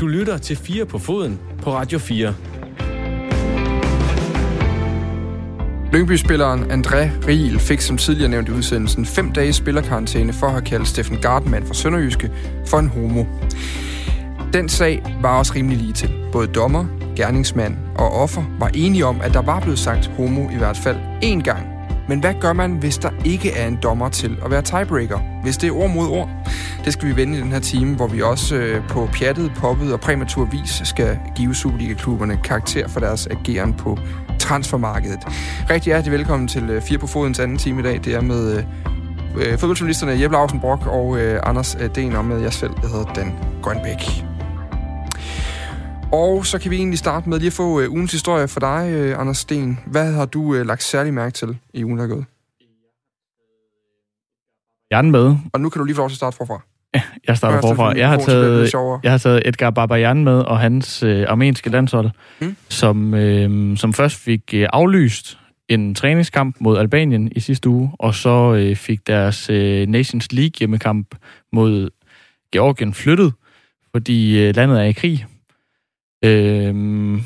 Du lytter til 4 på foden på Radio 4. Lyngby-spilleren André Riel fik som tidligere nævnt i udsendelsen fem dages spillerkarantæne for at have kaldt Steffen Gartmann fra Sønderjyske for en homo. Den sag var også rimelig lige til. Både dommer, gerningsmand og offer var enige om, at der var blevet sagt homo i hvert fald én gang. Men hvad gør man, hvis der ikke er en dommer til at være tiebreaker? Hvis det er ord mod ord? Det skal vi vende i den her time, hvor vi også øh, på pjattet, poppet og præmatur vis skal give Superliga-klubberne karakter for deres ageren på transfermarkedet. Rigtig hjertelig velkommen til øh, Fire på Fodens anden time i dag. Det er med øh, øh fodboldjournalisterne Jeppe Lausen Brock og øh, Anders øh, Den og med jeg selv, der hedder Dan Grønbæk. Og så kan vi egentlig starte med lige at få øh, ugens historie for dig, øh, Anders Sten. Hvad har du øh, lagt særlig mærke til i ugen, der er gået? Jan med. Og nu kan du lige få lov til at starte forfra. Ja, jeg starter forfra. Jeg har, taget, jeg har taget Edgar Babayan med og hans øh, armenske landshold, mm. som, øh, som først fik øh, aflyst en træningskamp mod Albanien i sidste uge, og så øh, fik deres øh, Nations League hjemmekamp mod Georgien flyttet, fordi øh, landet er i krig. Øh,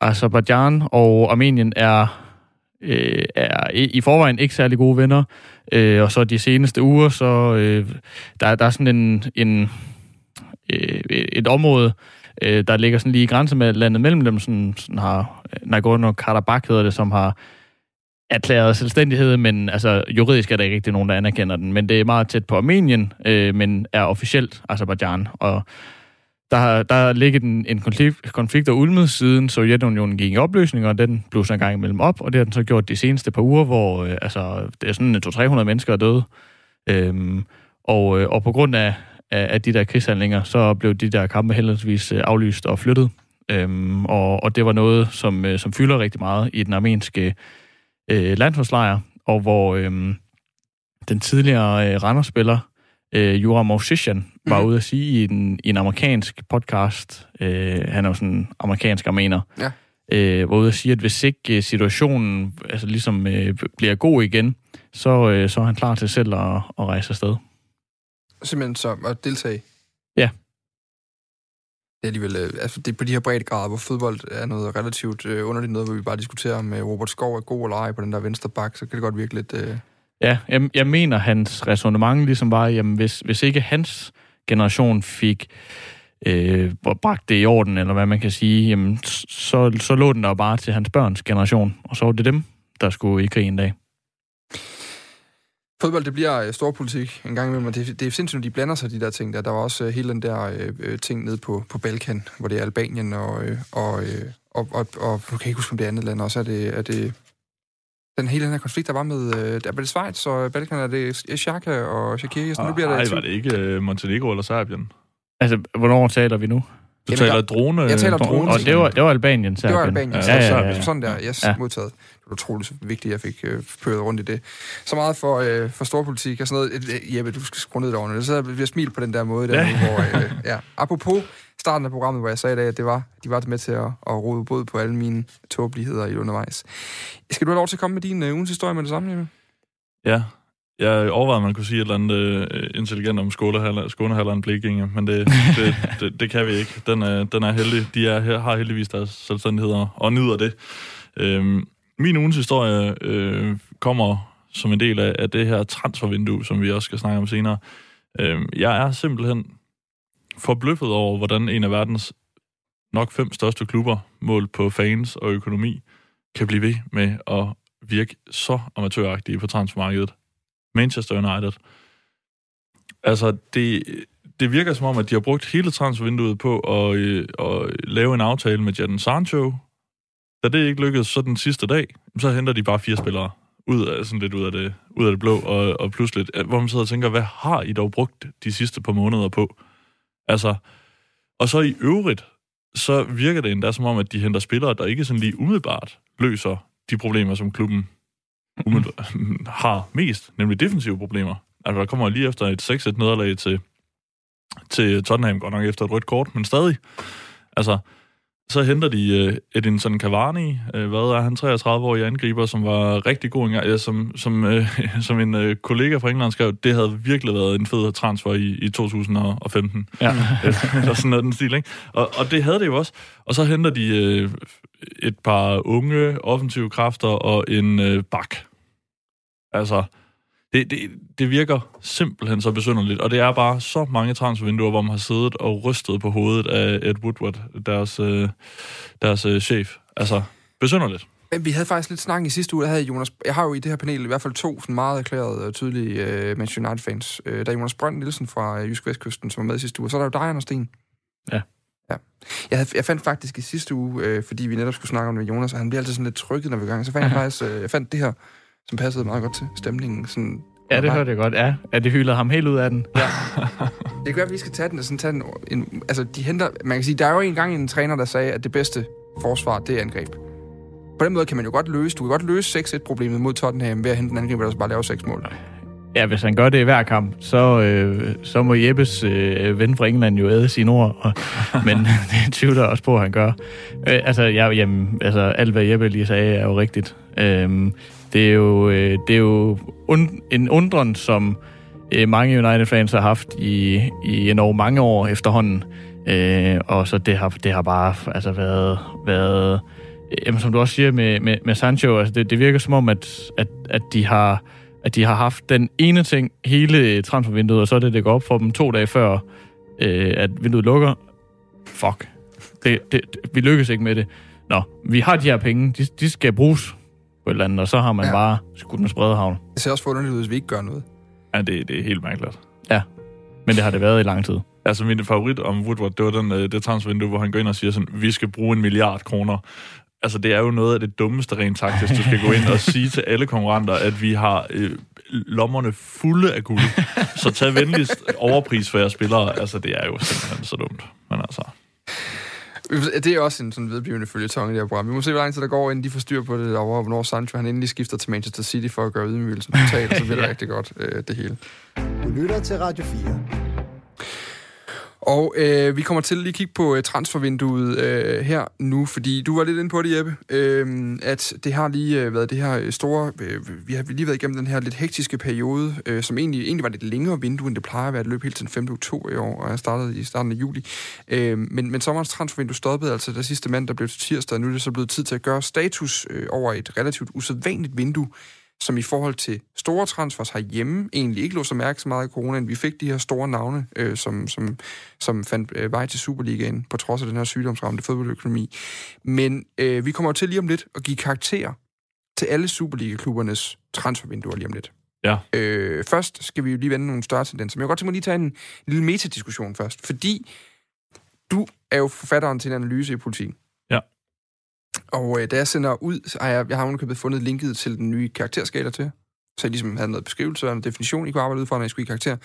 Azerbaijan og Armenien er, øh, er i forvejen ikke særlig gode venner, øh, og så de seneste uger, så øh, der, der er sådan en, en øh, et område, øh, der ligger sådan lige i grænse med landet mellem dem, sådan, sådan har Nagorno-Karabakh hedder det, som har erklæret selvstændighed, men altså juridisk er der ikke rigtig nogen, der anerkender den. Men det er meget tæt på Armenien, øh, men er officielt Azerbaijan. Og der har, der har ligget en, en konflikt, konflikt og ulmet siden Sovjetunionen gik i opløsning, og den blev så en gang imellem op, og det har den så gjort de seneste par uger, hvor øh, altså, det er sådan øh, 200-300 mennesker er døde. Øhm, og, øh, og på grund af, af, af de der krigshandlinger, så blev de der kampe heldigvis øh, aflyst og flyttet. Øhm, og, og det var noget, som, øh, som fylder rigtig meget i den armenske øh, landsholdslejr, og hvor øh, den tidligere øh, Randers-spiller, øh, Jura Movsishan, var mm. ude at sige i en, i en amerikansk podcast, øh, han er jo sådan en amerikansk armener, ja. øh, var ude at sige, at hvis ikke øh, situationen altså ligesom øh, bliver god igen, så, øh, så er han klar til selv at, at rejse afsted. Simpelthen så at deltage? Ja. Det er alligevel, øh, altså det er på de her brede grader, hvor fodbold er noget relativt øh, underligt noget, hvor vi bare diskuterer, om øh, Robert Skov er god eller ej på den der venstre bak, så kan det godt virke lidt... Øh... Ja, jeg, jeg mener, hans resonemang ligesom var, jamen hvis, hvis ikke hans generation fik øh, bragt det i orden, eller hvad man kan sige, jamen, så, så lå den der bare til hans børns generation, og så var det dem, der skulle i krig en dag. Fodbold, det bliver øh, storpolitik en gang imellem, det, det er sindssygt, de blander sig, de der ting der. Der var også uh, hele den der uh, ting nede på, på Balkan, hvor det er Albanien og, uh, og, uh, og, og, og, og, kan jeg ikke huske, om det er andet land også, er det, er det den hele den her konflikt, der var med, uh, der var det Schweiz og Balkan, er det Shaka og Shakiri, så nu bliver det... Nej, var det ikke uh, Montenegro eller Serbien? Altså, hvornår taler vi nu? Du taler der, drone? Jeg taler drone. Og det var, det var Albanien, Serbien. Det var Albanien, ja, ja, ja, ja. Sådan der, yes, ja. modtaget. Utroligt vigtigt, at jeg fik øh, pøret rundt i det. Så meget for, øh, for storpolitik og sådan noget. Øh, Jeppe, du skal skrue ned derovre. Det sidder vi smil på den der måde, der, ja. hvor, øh, ja. Apropos starten af programmet, hvor jeg sagde i dag, at det var, de var med til at, at rode både på alle mine tåbeligheder i undervejs. Skal du have lov til at komme med din uh, ugens historie med det samme, Jeppe? Ja, jeg overvejede, at man kunne sige et eller andet uh, intelligent om Skånehalland Blikinge, men det, det, det, det, kan vi ikke. Den er, den er heldig. De er, har heldigvis deres selvstændigheder og nyder det. Uh, min ugens historie øh, kommer som en del af, af det her transfervindue, som vi også skal snakke om senere. Øh, jeg er simpelthen forbløffet over, hvordan en af verdens nok fem største klubber, målt på fans og økonomi, kan blive ved med at virke så amatøragtige på transfermarkedet. Manchester United. Altså, det, det virker som om, at de har brugt hele transfervinduet på at, øh, at lave en aftale med Jadon Sancho. Da det ikke lykkedes så den sidste dag, så henter de bare fire spillere ud af, sådan lidt ud af det, ud af det blå, og, og pludselig, hvor man sidder og tænker, hvad har I dog brugt de sidste par måneder på? Altså, og så i øvrigt, så virker det endda som om, at de henter spillere, der ikke sådan lige umiddelbart løser de problemer, som klubben har mest, nemlig defensive problemer. Altså, der kommer lige efter et 6-1 nederlag til, til Tottenham, godt nok efter et rødt kort, men stadig. Altså, så henter de uh, Edinson Cavani, uh, hvad er han, 33-årig angriber, som var rigtig god engang, ja, som, som, uh, som en uh, kollega fra England skrev, det havde virkelig været en fed transfer i, i 2015. Ja. Eller sådan noget den stil, ikke? Og, og det havde det jo også. Og så henter de uh, et par unge offensive kræfter og en uh, bak. Altså, det, det, det virker simpelthen så besynderligt, og det er bare så mange transfervinduer, hvor man har siddet og rystet på hovedet af Ed Woodward, deres, øh, deres øh, chef. Altså, besynderligt. Men vi havde faktisk lidt snak i sidste uge, der havde Jonas... Jeg har jo i det her panel i hvert fald to sådan meget erklærede, øh, tydelige uh, Manchester United-fans. Uh, der er Jonas Brønd Nielsen fra Jysk Vestkysten, som var med i sidste uge, så er der jo dig, Anders Sten. Ja. Ja. Jeg, havde, jeg fandt faktisk i sidste uge, øh, fordi vi netop skulle snakke om det med Jonas, og han bliver altid sådan lidt trykket, når vi er gang, så fandt jeg faktisk, øh, jeg fandt det her som passede meget godt til stemningen. Sådan, ja, det hørte jeg godt. Ja, at det hylder ham helt ud af den. Ja. det kan være, at vi skal tage den og sådan tage den, en, altså, de henter, man kan sige, der er jo en gang en træner, der sagde, at det bedste forsvar, det er angreb. På den måde kan man jo godt løse, du kan godt løse 6-1-problemet mod Tottenham ved at hente en angriber, der så bare laver 6 mål. Ja, hvis han gør det i hver kamp, så, øh, så må Jeppes øh, ven fra England jo æde sine ord. Og, men det tvivler også på, at han gør. Øh, altså, jeg, jamen, altså, alt hvad Jeppe lige sagde er jo rigtigt. Øh, det er jo, øh, det er jo und, en undren, som øh, mange United-fans har haft i, i over mange år efterhånden. Øh, og så det har, det har bare altså været, været øh, jamen, som du også siger med, med, med Sancho, altså det, det virker som om, at, at, at de har at de har haft den ene ting hele transfervinduet, og så er det, det går op for dem to dage før, øh, at vinduet lukker. Fuck. Det, det, vi lykkes ikke med det. Nå, vi har de her penge, de, de skal bruges på et eller andet, og så har man ja. bare skudt med spredehavn. Det ser også forunderligt ud, hvis vi ikke gør noget. Ja, det, det er helt mærkeligt. Ja, men det har det været i lang tid. Altså, min favorit om Woodward, det var den, øh, det transfervindue, hvor han går ind og siger sådan, vi skal bruge en milliard kroner. Altså, det er jo noget af det dummeste rent taktisk. Du skal gå ind og sige til alle konkurrenter, at vi har øh, lommerne fulde af guld. Så tag venligst overpris for jeres spillere. Altså, det er jo simpelthen så dumt. Men altså... Det er også en sådan vedblivende følgetong i det her program. Vi må se, hvor lang tid der går, inden de får styr på det derovre, og hvornår Sancho han endelig skifter til Manchester City for at gøre ydmygelsen totalt, så bliver det ja. rigtig godt, øh, det hele. Du lytter til Radio 4. Og øh, vi kommer til at lige kigge på øh, transfervinduet øh, her nu, fordi du var lidt inde på det, Jeppe, øh, at det har lige øh, været det her øh, store... Øh, vi har lige været igennem den her lidt hektiske periode, øh, som egentlig, egentlig var lidt længere vindue, end det plejer at være. Det løb helt til den 5. oktober i år, og jeg startede i starten af juli. Øh, men, men sommerens transfervindue stoppede altså der sidste mand, der blev til tirsdag, og nu er det så blevet tid til at gøre status øh, over et relativt usædvanligt vindue, som i forhold til store transfers herhjemme egentlig ikke lå så mærke så meget i coronaen. Vi fik de her store navne, øh, som, som, som fandt øh, vej til Superligaen, på trods af den her sygdomsramte fodboldøkonomi. Men øh, vi kommer til lige om lidt at give karakter til alle Superliga-klubbernes transfervinduer lige om lidt. Ja. Øh, først skal vi jo lige vende nogle større tendenser. Men jeg kan godt tænke mig lige tage en, en lille metadiskussion først, fordi du er jo forfatteren til en analyse i politik. Og øh, da jeg sender ud, har jeg, jeg har underkøbet fundet linket til den nye karakterskala til, så jeg ligesom havde noget beskrivelse og en definition, I kunne arbejde ud fra, når jeg skulle i karakter.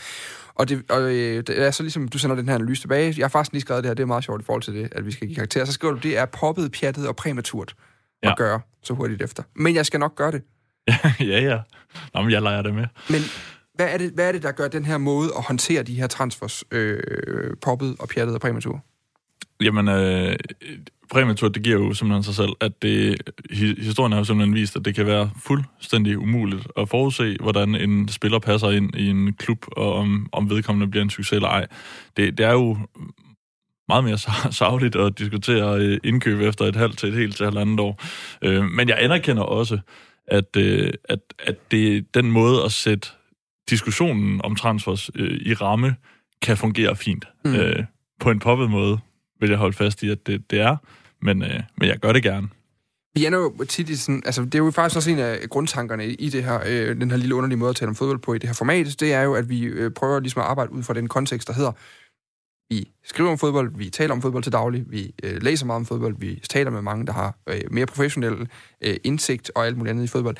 Og, det, og øh, det er så ligesom, du sender den her analyse tilbage. Jeg har faktisk lige skrevet det her, det er meget sjovt i forhold til det, at vi skal give karakter. Så skriver du, det er poppet, pjattet og præmaturt ja. at gøre så hurtigt efter. Men jeg skal nok gøre det. ja, ja. Nå, men jeg leger det med. Men hvad er det, hvad er det, der gør den her måde at håndtere de her transfers, øh, poppet og pjattet og præmatur? Jamen, øh, præmatur, det giver jo simpelthen sig selv, at det, historien har jo simpelthen vist, at det kan være fuldstændig umuligt at forudse, hvordan en spiller passer ind i en klub, og om, om vedkommende bliver en succes eller ej. Det, det er jo meget mere savligt at diskutere øh, indkøb efter et halvt til et helt til halvandet år. Øh, men jeg anerkender også, at, øh, at, at det den måde at sætte diskussionen om transfers i ramme kan fungere fint. Mm. På en poppet måde, vil jeg holde fast i, at det, det er. Men, øh, men jeg gør det gerne. Vi er jo tit i sådan, altså det er jo faktisk også en af grundtankerne i det her, øh, den her lille underlige måde at tale om fodbold på i det her format, det er jo, at vi øh, prøver ligesom at arbejde ud fra den kontekst, der hedder, vi skriver om fodbold, vi taler om fodbold til daglig, vi øh, læser meget om fodbold, vi taler med mange, der har øh, mere professionel øh, indsigt og alt muligt andet i fodbold,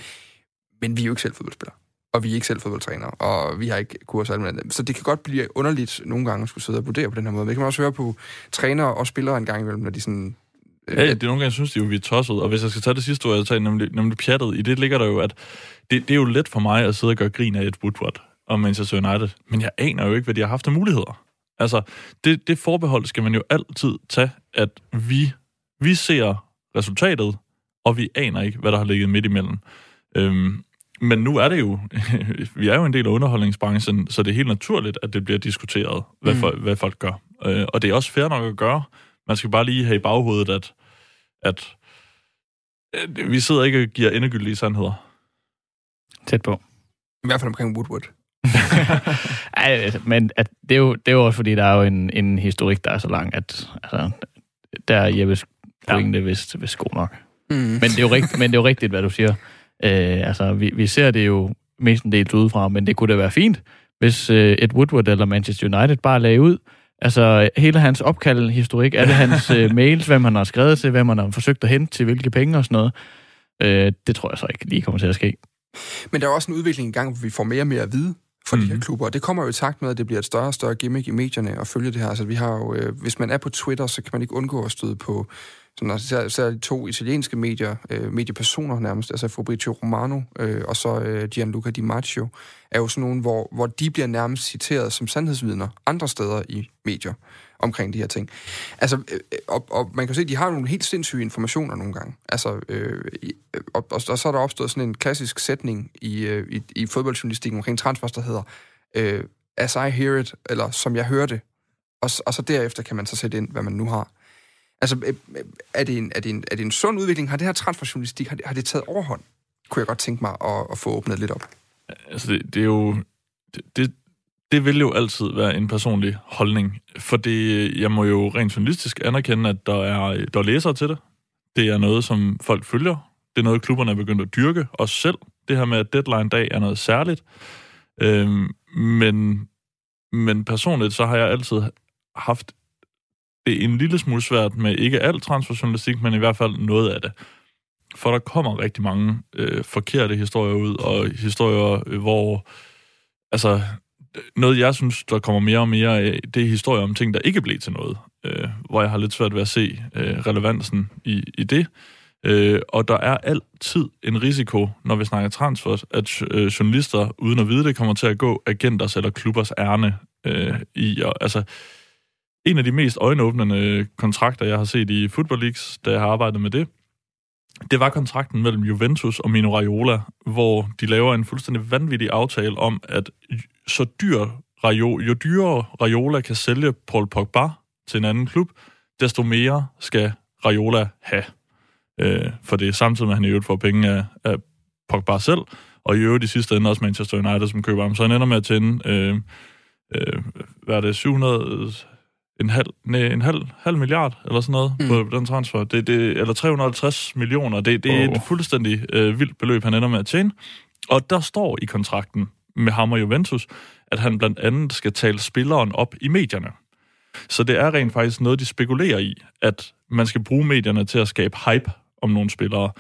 men vi er jo ikke selv fodboldspillere og vi er ikke selv fodboldtrænere, og vi har ikke kurs alt andet. Så det kan godt blive underligt nogle gange at skulle sidde og vurdere på den her måde. Men det kan man også høre på trænere og spillere en gang imellem, når de sådan... Øh, ja, det er nogle gange, synes de jo, vi er tosset. Og hvis jeg skal tage det sidste ord, jeg tager, nemlig, nemlig pjattet, i det ligger der jo, at det, det er jo let for mig at sidde og gøre grin af et Woodward og Manchester United. Men jeg aner jo ikke, hvad de har haft af muligheder. Altså, det, det forbehold skal man jo altid tage, at vi Vi ser resultatet, og vi aner ikke, hvad der har ligget midt imellem. Øhm, men nu er det jo, vi er jo en del af underholdningsbranchen, så det er helt naturligt, at det bliver diskuteret, hvad, mm. for, hvad folk gør. Øh, og det er også fair nok at gøre. Man skal bare lige have i baghovedet, at, at, at vi sidder ikke og giver endegyldige sandheder. Tæt på. I hvert fald omkring Woodward. Ej, altså, men at det, er jo, det er jo også, fordi der er jo en, en historik, der er så lang, at altså, der er Jeppes pointe ja. vist, vist god nok. Mm. Men, det er jo rigt, men det er jo rigtigt, hvad du siger. Øh, altså, vi, vi ser det jo mest en del udefra, men det kunne da være fint, hvis øh, et Woodward eller Manchester United bare lagde ud, altså hele hans opkald historik, alle hans øh, mails, hvem han har skrevet til, hvem han har forsøgt at hente til hvilke penge og sådan noget. Øh, det tror jeg så ikke lige kommer til at ske. Men der er også en udvikling i gang, hvor vi får mere og mere at vide for mm. de her mhm. klubber. Og det kommer jo i takt med, at det bliver et større og større gimmick i medierne at følge det her. Altså, vi har jo, øh, hvis man er på Twitter, så kan man ikke undgå at støde på som der er særligt to italienske medier, øh, mediepersoner nærmest, altså Fabrizio Romano øh, og så øh, Gianluca Di Maggio, er jo sådan nogle, hvor, hvor de bliver nærmest citeret som sandhedsvidner andre steder i medier omkring de her ting. Altså, øh, øh og, og man kan se, at de har nogle helt sindssyge informationer nogle gange. Altså, øh, øh, og, og, og så er der opstået sådan en klassisk sætning i, øh, i, i fodboldjournalistikken omkring transfers, der hedder øh, as I hear it, eller som jeg hørte, og, og så derefter kan man så sætte ind, hvad man nu har. Altså, øh, øh, er det en, er det en, er det en sund udvikling? Har det her transferjournalistik, har det, har det taget overhånd? Kunne jeg godt tænke mig at, at få åbnet lidt op. Altså, det, det er jo... Det, det, det vil jo altid være en personlig holdning, for det, jeg må jo rent journalistisk anerkende, at der er, der er læsere til det. Det er noget, som folk følger. Det er noget, klubberne er begyndt at dyrke, os selv. Det her med, at deadline-dag er noget særligt. Øhm, men, men personligt, så har jeg altid haft det er en lille smule svært med ikke alt transferjournalistik, men i hvert fald noget af det. For der kommer rigtig mange øh, forkerte historier ud, og historier, øh, hvor... Altså, noget jeg synes, der kommer mere og mere af, det er historier om ting, der ikke blev til noget. Øh, hvor jeg har lidt svært ved at se øh, relevansen i, i det. Øh, og der er altid en risiko, når vi snakker transfer, at øh, journalister, uden at vide det, kommer til at gå agenters eller klubbers ærne øh, i. Og, altså, en af de mest øjenåbnende øh, kontrakter, jeg har set i Football Leagues, da jeg har arbejdet med det, det var kontrakten mellem Juventus og Mino Raiola, hvor de laver en fuldstændig vanvittig aftale om, at så dyr Raiola, jo dyrere Raiola kan sælge Paul Pogba til en anden klub, desto mere skal Raiola have. Øh, for det er samtidig med, at han i øvrigt får penge af, af Pogba selv, og i øvrigt i sidste ende også Manchester United, som køber ham. Så han ender med at tjene, øh, øh, hvad er det, 700 en halv, nej, en halv, halv milliard eller sådan noget mm. på den transfer. Det, det, eller 350 millioner. Det, det er oh. et fuldstændig øh, vildt beløb, han ender med at tjene. Og der står i kontrakten med ham og Juventus, at han blandt andet skal tale spilleren op i medierne. Så det er rent faktisk noget, de spekulerer i, at man skal bruge medierne til at skabe hype om nogle spillere.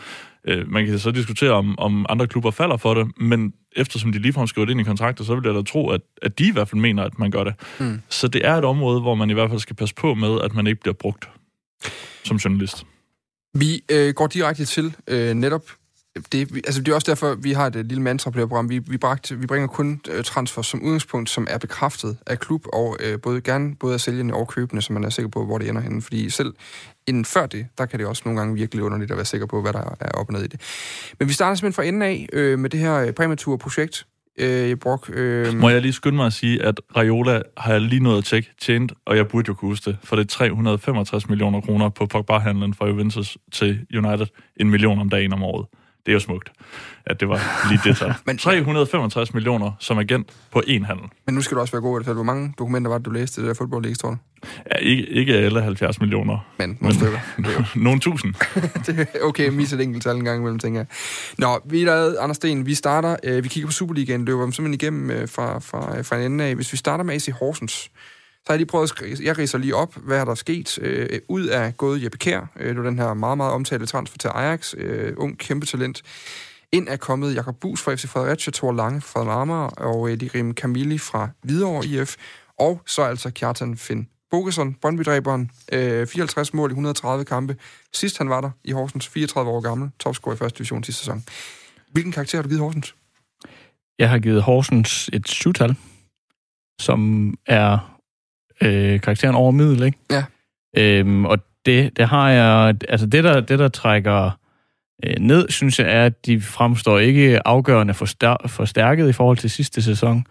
Øh, man kan så diskutere, om, om andre klubber falder for det, men eftersom de ligefrem skriver det ind i kontrakter, så vil jeg da tro, at, at de i hvert fald mener, at man gør det. Mm. Så det er et område, hvor man i hvert fald skal passe på med, at man ikke bliver brugt som journalist. Vi øh, går direkte til øh, netop det, altså det er også derfor, vi har et lille mantra på det program. Vi, vi, bragt, vi bringer kun øh, transfer som udgangspunkt, som er bekræftet af klub, og øh, både gerne både af sælgende og købende, så man er sikker på, hvor det ender henne. Fordi selv inden før det, der kan det også nogle gange virkelig underligt at være sikker på, hvad der er op og ned i det. Men vi starter simpelthen fra enden af øh, med det her øh, præmature projekt, øh, Brock. Øh... Må jeg lige skynde mig at sige, at Raiola har jeg lige nået at tjekke tjent, og jeg burde jo kunne huske det, for det er 365 millioner kroner på Pogba-handlen fra Juventus til United. En million om dagen om året. Det er jo smukt, at det var lige det så. Men 365 millioner som agent på én handel. Men nu skal du også være god til Hvor mange dokumenter var det, du læste det der Football League, tror du? Ja, ikke, ikke alle 70 millioner. Men nogle stykker. nogle tusind. det er okay, misse et enkelt tal en gang imellem, tænker jeg. Nå, vi er der, Anders Sten, vi starter, øh, vi kigger på Superligaen, løber simpelthen igennem øh, fra, fra, fra en ende af. Hvis vi starter med AC Horsens, så har jeg lige prøvet at jeg riser lige op, hvad er der sket. Øh, ud af gået Jeppe Kær, øh, det var den her meget, meget omtalte transfer til Ajax, øh, ung kæmpe talent. Ind er kommet Jakob Bus fra FC Fredericia, Thor Lange fra Marmar, og øh, Lirim Camilli fra Hvidovre IF, og så altså Kjartan Finn Bogesson, Brøndby-dræberen, øh, 54 mål i 130 kampe. Sidst han var der i Horsens, 34 år gammel, topscorer i første division sidste sæson. Hvilken karakter har du givet Horsens? Jeg har givet Horsens et syvtal, som er øh, karakteren over middel, ikke? Ja. Øhm, og det, det har jeg... Altså det, der, det, der trækker øh, ned, synes jeg, er, at de fremstår ikke afgørende forstær- forstærket i forhold til sidste sæson.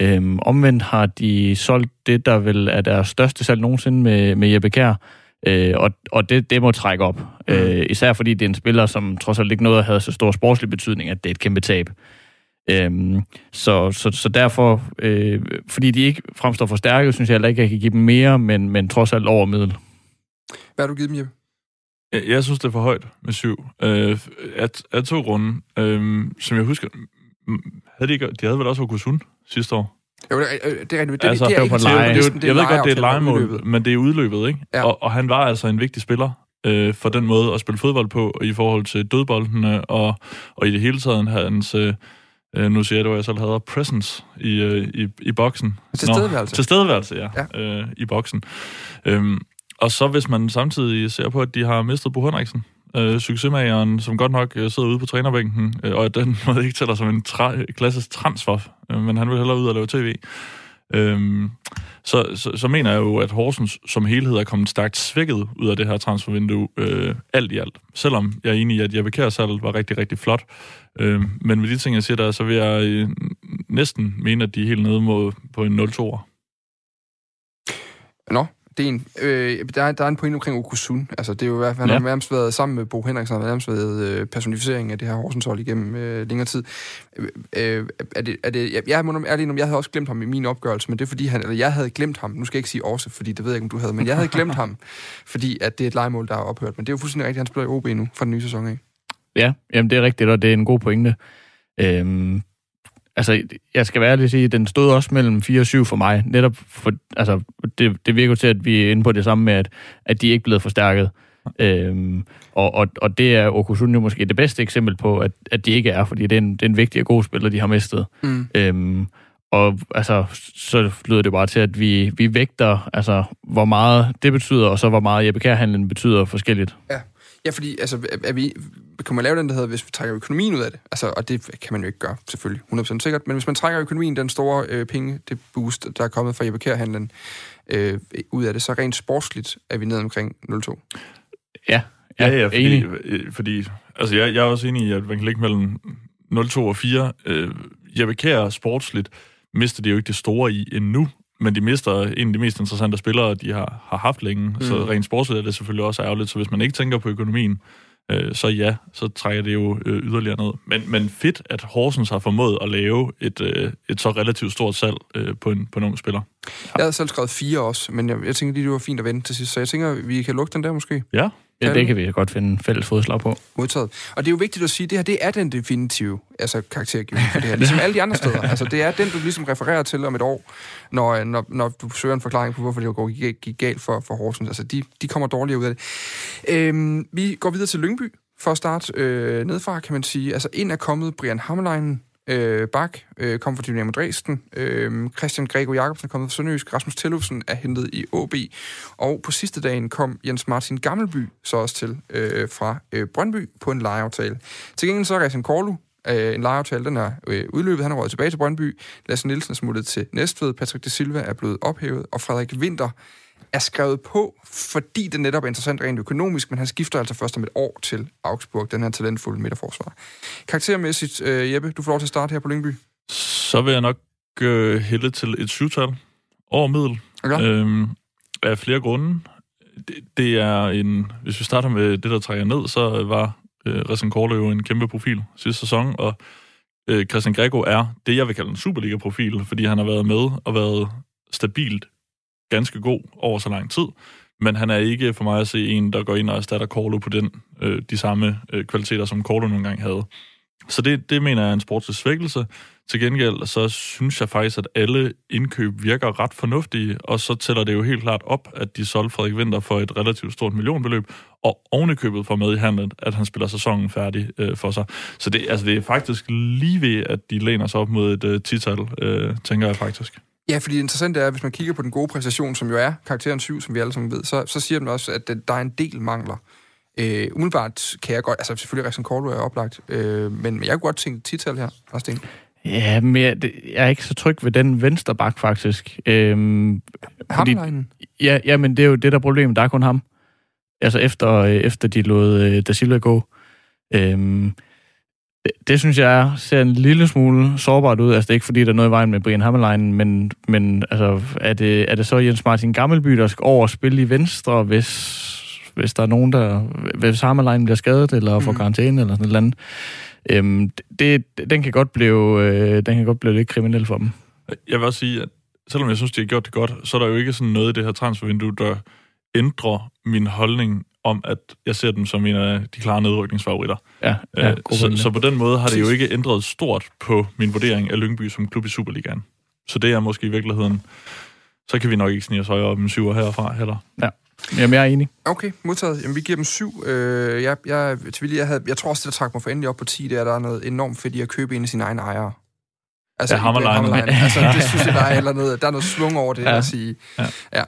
Øhm, omvendt har de solgt det, der vel er deres største salg nogensinde med, med Jeppe Kær, øh, og, og det, det må trække op. Mm. Øh, især fordi det er en spiller, som trods alt ikke noget havde så stor sportslig betydning, at det er et kæmpe tab. Øhm, så, så, så derfor, øh, fordi de ikke fremstår forstærket, synes jeg heller ikke, at jeg kan give dem mere, men, men trods alt over middel. Hvad har du givet dem, Jeppe? Jeg, jeg synes, det er for højt med syv. Øh, af, af to grunde. Øh, som jeg husker, havde de, ikke, de havde vel også Okusun sidste år? Jo, det, det, det, det, altså, det, er ikke det, det, det, jeg ved godt, det er et legemål, men det er udløbet, ikke? Ja. Og, og han var altså en vigtig spiller øh, for den måde at spille fodbold på i forhold til dødboldene og, og i det hele taget hans... Øh, øh nu siger jeg, at jeg selv havde presence i, øh, i, i boksen. Tilstedeværelse. Til stedeværelse, ja, ja. Øh, i boksen. Øhm, og så hvis man samtidig ser på, at de har mistet Bo Henriksen, øh, succesmageren, som godt nok øh, sidder ude på trænerbænken, øh, og den måde ikke tæller som en tra- klassisk transfer, øh, men han vil hellere ud og lave tv. Øhm, så, så, så mener jeg jo, at Horsens som helhed er kommet stærkt svækket ud af det her transfervindue, øh, alt i alt. Selvom jeg er enig i, at Jeppe Kjær var rigtig, rigtig flot. Øh, men med de ting, jeg siger der, så vil jeg øh, næsten mene, at de er helt nede mod, på en 0-2'er. Nå, det er en, øh, der, er, der er en pointe omkring Okusun. Altså, det er jo i hvert fald, han ja. har nærmest været sammen med Bo Henriksen, han har nærmest været øh, personificering af det her Horsens hold igennem øh, længere tid. Øh, øh, er det, er det, jeg, jeg må ærlig jeg havde også glemt ham i min opgørelse, men det er fordi, han, eller jeg havde glemt ham, nu skal jeg ikke sige også, fordi det ved jeg ikke, om du havde, men jeg havde glemt ham, fordi at det er et legemål, der er ophørt. Men det er jo fuldstændig rigtigt, han spiller i OB nu, fra den nye sæson af. Ja, jamen det er rigtigt, og det er en god pointe. Øhm, altså, jeg skal være ærlig at sige, at den stod også mellem 4 og 7 for mig. Netop for, altså, det, det virker til, at vi er inde på det samme med, at, at de ikke er blevet forstærket. Øhm, og, og, og det er Okusun jo måske det bedste eksempel på, at, at de ikke er, fordi det er en, det er en vigtig og god spiller, de har mistet. Mm. Øhm, og altså, så lyder det bare til, at vi, vi vægter, altså, hvor meget det betyder, og så hvor meget Jeppe Kærhandlen betyder forskelligt. Ja. Ja, fordi altså, er vi, kan man lave den, der hedder, hvis vi trækker økonomien ud af det? Altså, og det kan man jo ikke gøre, selvfølgelig, 100% sikkert. Men hvis man trækker økonomien, den store øh, penge, det boost, der er kommet fra Jeppe Kjær-handlen, øh, ud af det, så rent sportsligt er vi nede omkring 0,2. Ja, ja, ja, fordi, enig. Øh, fordi altså, jeg, jeg er også enig i, at man kan ligge mellem 0,2 og 4. Øh, Jeppe Kjær sportsligt mister det jo ikke det store i endnu, men de mister en af de mest interessante spillere, de har, har haft længe. Mm. Så rent sportsligt er det selvfølgelig også ærgerligt. Så hvis man ikke tænker på økonomien, øh, så ja, så trækker det jo øh, yderligere ned. Men, men fedt, at Horsens har formået at lave et, øh, et så relativt stort salg øh, på, en, på en ung spiller. Jeg havde selv skrevet fire også, men jeg, jeg tænker lige, det var fint at vente til sidst. Så jeg tænker, vi kan lukke den der måske. Ja. Ja, det kan vi godt finde fælles fodslag på. Modtaget. Og det er jo vigtigt at sige, at det her det er den definitive altså, karaktergivning for det her. Ligesom alle de andre steder. Altså, det er den, du ligesom refererer til om et år, når, når, når du søger en forklaring på, hvorfor det går, gik, gik galt for, for Horsens. Altså, de, de kommer dårligere ud af det. Øhm, vi går videre til Lyngby for at starte øh, nedfra, kan man sige. Altså, ind er kommet Brian Hammerlein, øh, Bak øh, kom fra Dynamo Dresden. Øh, Christian Grego Jacobsen er kommet fra Sønderjysk. Rasmus Tillufsen er hentet i OB. Og på sidste dagen kom Jens Martin Gammelby så også til øh, fra øh, Brøndby på en lejeaftale. Til gengæld så er Christian Korlu øh, en lejeaftale, den er øh, udløbet. Han er røget tilbage til Brøndby. Lasse Nielsen er smuttet til Næstved. Patrick de Silva er blevet ophævet. Og Frederik Winter er skrevet på, fordi det netop er interessant rent økonomisk, men han skifter altså først om et år til Augsburg, den her talentfulde midterforsvar. Karaktermæssigt, øh, Jeppe, du får lov til at starte her på Lyngby. Så vil jeg nok øh, hælde til et syvtal over middel. Okay. Øhm, af flere grunde. Det, det er en... Hvis vi starter med det, der trækker ned, så var øh, Korle jo en kæmpe profil sidste sæson, og øh, Christian Grego er det, jeg vil kalde en Superliga-profil, fordi han har været med og været stabilt ganske god over så lang tid, men han er ikke for mig at se en, der går ind og erstatter Corlo på den, øh, de samme øh, kvaliteter, som Corlo nogle gange havde. Så det, det mener jeg er en sportslig svækkelse. Til gengæld, så synes jeg faktisk, at alle indkøb virker ret fornuftige, og så tæller det jo helt klart op, at de solgte Frederik Winter for et relativt stort millionbeløb, og ovenikøbet får med i handlet, at han spiller sæsonen færdig øh, for sig. Så det, altså, det er faktisk lige ved, at de læner sig op mod et øh, tital, øh, tænker jeg faktisk. Ja, fordi det interessante er, at hvis man kigger på den gode præstation, som jo er karakteren 7, som vi alle sammen ved, så, så siger den også, at der er en del mangler. Øh, umiddelbart kan jeg godt, altså selvfølgelig Resten Korto er oplagt, øh, men jeg kunne godt tænke tital her, Lars Ja, men jeg, jeg er ikke så tryg ved den venstre bak, faktisk. Øhm, fordi, ja, ja, men det er jo det, der er problemet. Der er kun ham. altså efter, øh, efter de lod øh, Da Silva gå. Øhm, det, det synes jeg ser en lille smule sårbart ud. Altså, det er ikke fordi, der er noget i vejen med Brian Hammerlein, men, men altså, er, det, er det så Jens Martin Gammelby, der skal over og spille i venstre, hvis, hvis der er nogen, der... Hvis Hammerlein bliver skadet, eller får mm. karantæne, eller sådan noget Øhm, det, den, kan godt blive, øh, den kan godt blive lidt kriminel for dem. Jeg vil også sige, at selvom jeg synes, de har gjort det godt, så er der jo ikke sådan noget i det her transfervindue, der ændrer min holdning om, at jeg ser dem som en af de klare nedrykningsfavoritter. Ja, ja, øh, så, så på den måde har det jo ikke ændret stort på min vurdering af Lyngby som klub i Superligaen. Så det er måske i virkeligheden... Så kan vi nok ikke snige os højere op en syver herfra heller. Ja. Jamen, jeg er enig. Okay, modtaget. Jamen, vi giver dem syv. Øh, jeg, jeg, til jeg, havde, jeg tror også, det der trak mig for endelig op på 10, det er, at der er noget enormt fedt i at købe en af sine egne ejere. Altså, ja, Hammerlein. altså, det synes jeg, der er, eller noget, der er noget svung over det, ja. at sige. Ja. ja.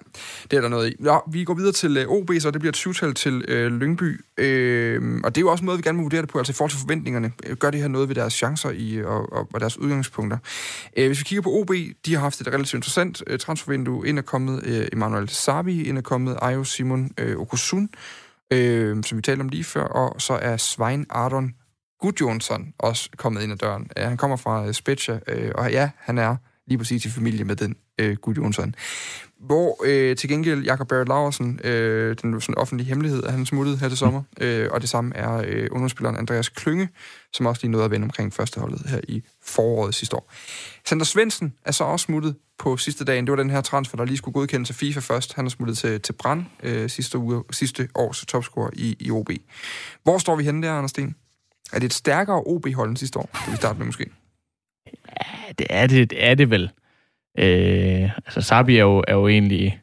det er der noget i. Nå, vi går videre til uh, øh, OB, så det bliver et syvtal til uh, Lyngby. Uh, og det er jo også måde, vi gerne må vurdere det på, altså i forhold til forventningerne. Gør det her noget ved deres chancer i, og, og, og deres udgangspunkter? Uh, hvis vi kigger på OB, de har haft et relativt interessant uh, transfervindue. Ind er kommet uh, Emmanuel Sabi, ind er kommet Ayo Simon uh, Okusun, uh, som vi talte om lige før, og så er Svein Ardon Gudjonsson også kommet ind ad døren. Han kommer fra øh, Spezia, øh, og ja, han er lige præcis i familie med den øh, Gudjonsson. Hvor øh, til gengæld Jakob Barrett Laversen, øh, den sådan offentlige hemmelighed, er han smuttet her til sommer, øh, og det samme er øh, underspilleren Andreas Klynge, som også lige nåede at vende omkring førsteholdet her i foråret sidste år. Sander Svendsen er så også smuttet på sidste dagen. Det var den her transfer, der lige skulle godkendes til FIFA først. Han er smuttet til, til Brand øh, sidste, uge, sidste års topscorer i, i OB. Hvor står vi henne der, Anders Sten? Er det et stærkere OB-hold end sidste år? Det vi starte med måske. Ja, det er det, det, er det vel. Øh, altså, Sabi er jo, er jo egentlig...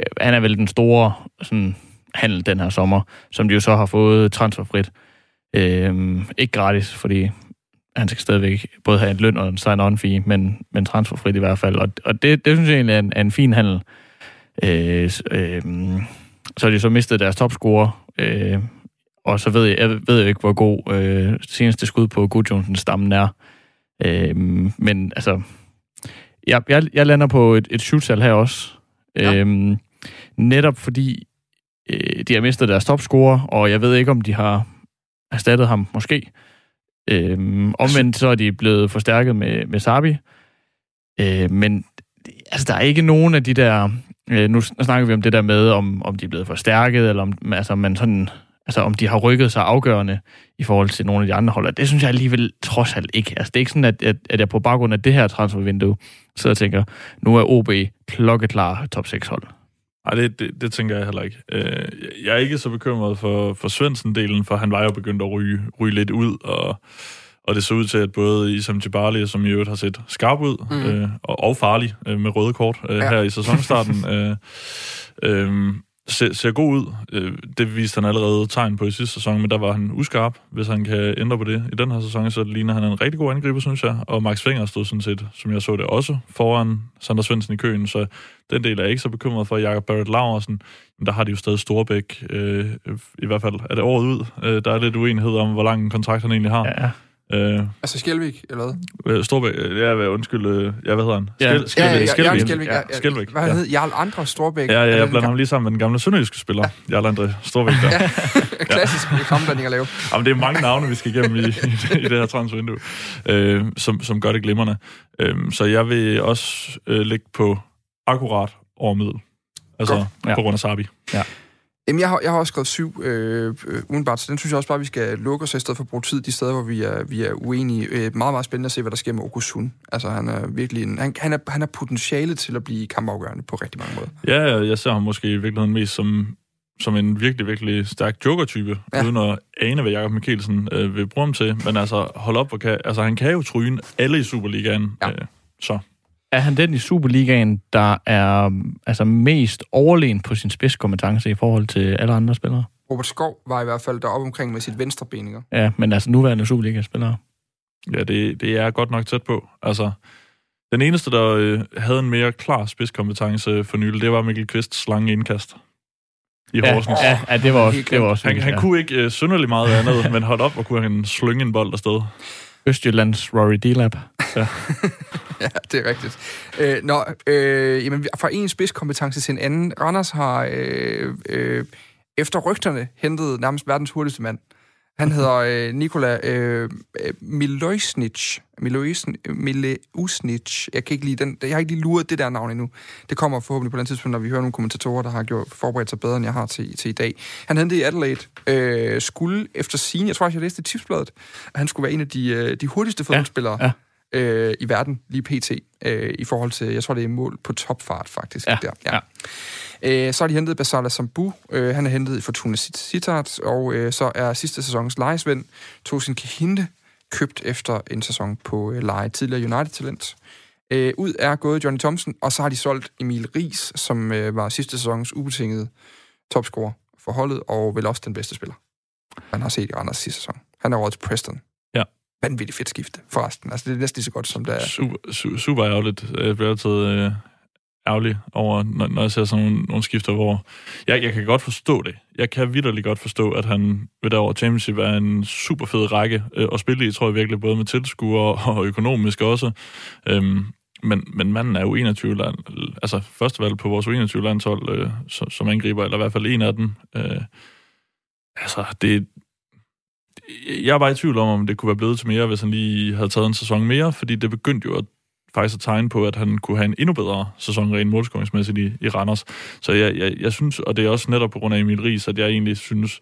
Øh, han er vel den store sådan, handel den her sommer, som de jo så har fået transferfrit. Øh, ikke gratis, fordi han skal stadigvæk både have en løn og en sign-on fee, men, men transferfrit i hvert fald. Og, og det, det synes jeg egentlig er en, er en fin handel. Øh, øh, så har de så mistet deres topscorer, øh, og så ved jeg, jeg ved jo ikke, hvor god øh, seneste skud på Gudjonsens stammen er. Øh, men altså, jeg, jeg, jeg lander på et, et shoot her også. Ja. Øh, netop fordi øh, de har mistet deres topscorer, og jeg ved ikke, om de har erstattet ham, måske. Øh, omvendt så er de blevet forstærket med, med Sabi. Øh, men altså, der er ikke nogen af de der... Øh, nu snakker vi om det der med, om, om de er blevet forstærket, eller om altså, man sådan altså om de har rykket sig afgørende i forhold til nogle af de andre hold. Det synes jeg alligevel trods alt ikke. Altså det er ikke sådan, at, at, at jeg på baggrund af det her transfervindue sidder og tænker, nu er OB klokkeklar top 6 hold. Nej, det, det, det tænker jeg heller ikke. Øh, jeg er ikke så bekymret for, for Svendsen-delen, for han var jo begyndt at ryge, ryge lidt ud, og, og det så ud til, at både Isam Jibali, som i øvrigt har set skarp ud, mm. øh, og, og farlig øh, med røde kort øh, ja. her i sæsonstarten, øh, øh, ser, ser god ud. Øh, det viste han allerede tegn på i sidste sæson, men der var han uskarp. Hvis han kan ændre på det i den her sæson, så ligner han en rigtig god angriber, synes jeg. Og Max Finger stod sådan set, som jeg så det også, foran Sander Svendsen i køen, så den del er jeg ikke så bekymret for. Jakob Barrett Laversen, der har de jo stadig Storbæk, øh, i hvert fald er det året ud. Øh, der er lidt uenighed om, hvor lang en kontrakt han egentlig har. Ja. Øh, altså Skjelvik, eller hvad? Øh, Storbæk, ja, hvad, undskyld, øh, ja, hvad hedder han? Ja. Skjel, Skjelvik, ja, ja, Skjelvik, Skjelvik, ja, ja, Skjelvik, Hvad ja. hed Jarl Andre Storbæk? Ja, ja, jeg blander ham lige sammen med den gamle sønderjyske spiller, ja. Jarl Andre Storbæk der. ja, klassisk ja. komblanding at lave. Jamen, det er mange navne, vi skal igennem i, i, i det her transfervindue, øh, som, som gør det glimrende. Øh, så jeg vil også øh, lægge på akkurat over middel. Altså, Godt. på grund af Sabi. Ja. Jamen, jeg har, jeg har også skrevet syv øh, øh, udenbart, så den synes jeg også bare, vi skal lukke os i stedet for at bruge tid de steder, hvor vi er, vi er uenige. Øh, meget, meget spændende at se, hvad der sker med Okusun. Altså, han er virkelig en, han, han, er, han er potentiale til at blive kampafgørende på rigtig mange måder. Ja, jeg ser ham måske i virkeligheden mest som, som en virkelig, virkelig stærk joker-type, ja. uden at ane, hvad Jakob Mikkelsen øh, vil bruge ham til. Men altså, hold op, kan, altså, han kan jo tryne alle i Superligaen. Ja. Øh, så er han den i Superligaen, der er altså mest overlegen på sin spidskompetence i forhold til alle andre spillere? Robert Skov var i hvert fald deroppe omkring med sit venstrebeninger. Ja, men altså nuværende Superliga-spillere. Ja, det, det er godt nok tæt på. Altså, den eneste, der øh, havde en mere klar spidskompetence for nylig, det var Mikkel Kvist lange indkast i ja, Horsens. Ja, ja, det var også, det var også Han, han kunne ikke øh, synderligt meget andet, men holdt op og kunne han slynge en bold afsted. Østjyllands Rory D-Lab. Ja. ja, det er rigtigt. Øh, nå, øh, jamen, fra en spidskompetence til en anden. Randers har øh, øh, efter rygterne hentet nærmest verdens hurtigste mand. Han hedder øh, Nikola øh, Milosnic. Milousnic. Jeg kan ikke lige den. Jeg har ikke lige luret det der navn endnu. Det kommer forhåbentlig på den tidspunkt, når vi hører nogle kommentatorer, der har gjort, forberedt sig bedre, end jeg har til, til i dag. Han hentede i Adelaide. Øh, skulle efter sin, jeg tror jeg læste i tipsbladet, at han skulle være en af de, øh, de hurtigste fodboldspillere. Ja, ja øh, i verden, lige pt. Øh, i forhold til, jeg tror, det er mål på topfart, faktisk. Ja, der. Ja. ja. Øh, så har de hentet Basala Sambu. Øh, han er hentet i Fortuna Sittard, og øh, så er sidste sæsons lejesvend Tosin Kihinde købt efter en sæson på øh, leje tidligere United-talent. Øh, ud er gået Johnny Thompson, og så har de solgt Emil Ries, som øh, var sidste sæsons ubetingede topscorer for holdet, og vel også den bedste spiller, man har set i Randers sidste sæson. Han er over til Preston vanvittigt fedt skifte, forresten. Altså, det er næsten lige så godt, som det er. Super, su- super ærgerligt. Jeg bliver altid øh, ærgerlig over, når, når jeg ser sådan nogle, nogle skifter, hvor... Jeg, jeg kan godt forstå det. Jeg kan vidderligt godt forstå, at han ved der over Championship er en super fed række øh, at spille i, tror jeg virkelig, både med tilskuere og økonomisk også. Øhm, men, men manden er jo 21 land, altså første valg på vores 21 landshold øh, som, som angriber, eller i hvert fald en af dem. Øh, altså, det, jeg var i tvivl om, om det kunne være blevet til mere, hvis han lige havde taget en sæson mere, fordi det begyndte jo at faktisk at tegne på, at han kunne have en endnu bedre sæson rent målskoringsmæssigt i, i Randers. Så jeg, jeg, jeg synes, og det er også netop på grund af Emil Ries, at jeg egentlig synes,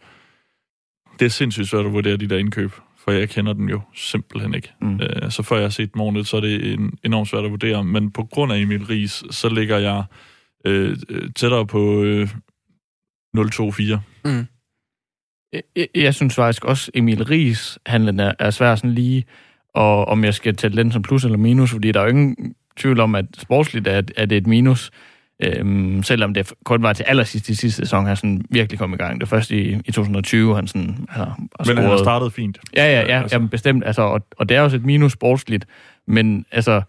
det er sindssygt svært at vurdere de der indkøb, for jeg kender dem jo simpelthen ikke. Mm. Øh, så før jeg har set dem så er det en, enormt svært at vurdere. Men på grund af Emil Ries, så ligger jeg øh, tættere på øh, 0-2-4. Mm. Jeg, jeg synes faktisk også, Emil Ries handlen er, er svær sådan lige, og om jeg skal tælle den som plus eller minus, fordi der er jo ingen tvivl om, at sportsligt er, er det et minus. Øhm, selvom det kun var til allersidst i sidste sæson, han sådan virkelig kom i gang. Det første i, i 2020, han sådan har, har Men scoret. han har startet fint. Ja, ja, ja, altså. jamen, bestemt. Altså, og, og det er også et minus sportsligt, men altså,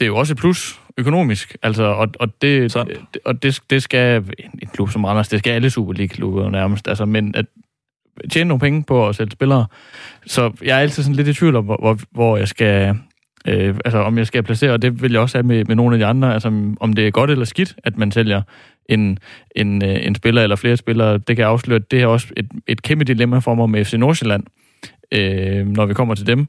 det er jo også et plus økonomisk. Altså, og, og, det, og det, det skal en klub som Randers, det skal alle Superliga-klubber nærmest. Altså, men at tjene nogle penge på at sælge spillere. Så jeg er altid sådan lidt i tvivl om, hvor, hvor jeg skal... Øh, altså, om jeg skal placere, og det vil jeg også have med, med nogle af de andre, altså om det er godt eller skidt, at man sælger en, en, øh, en spiller eller flere spillere. Det kan afsløre, at det er også et, et kæmpe dilemma for mig med FC Nordsjælland, øh, når vi kommer til dem.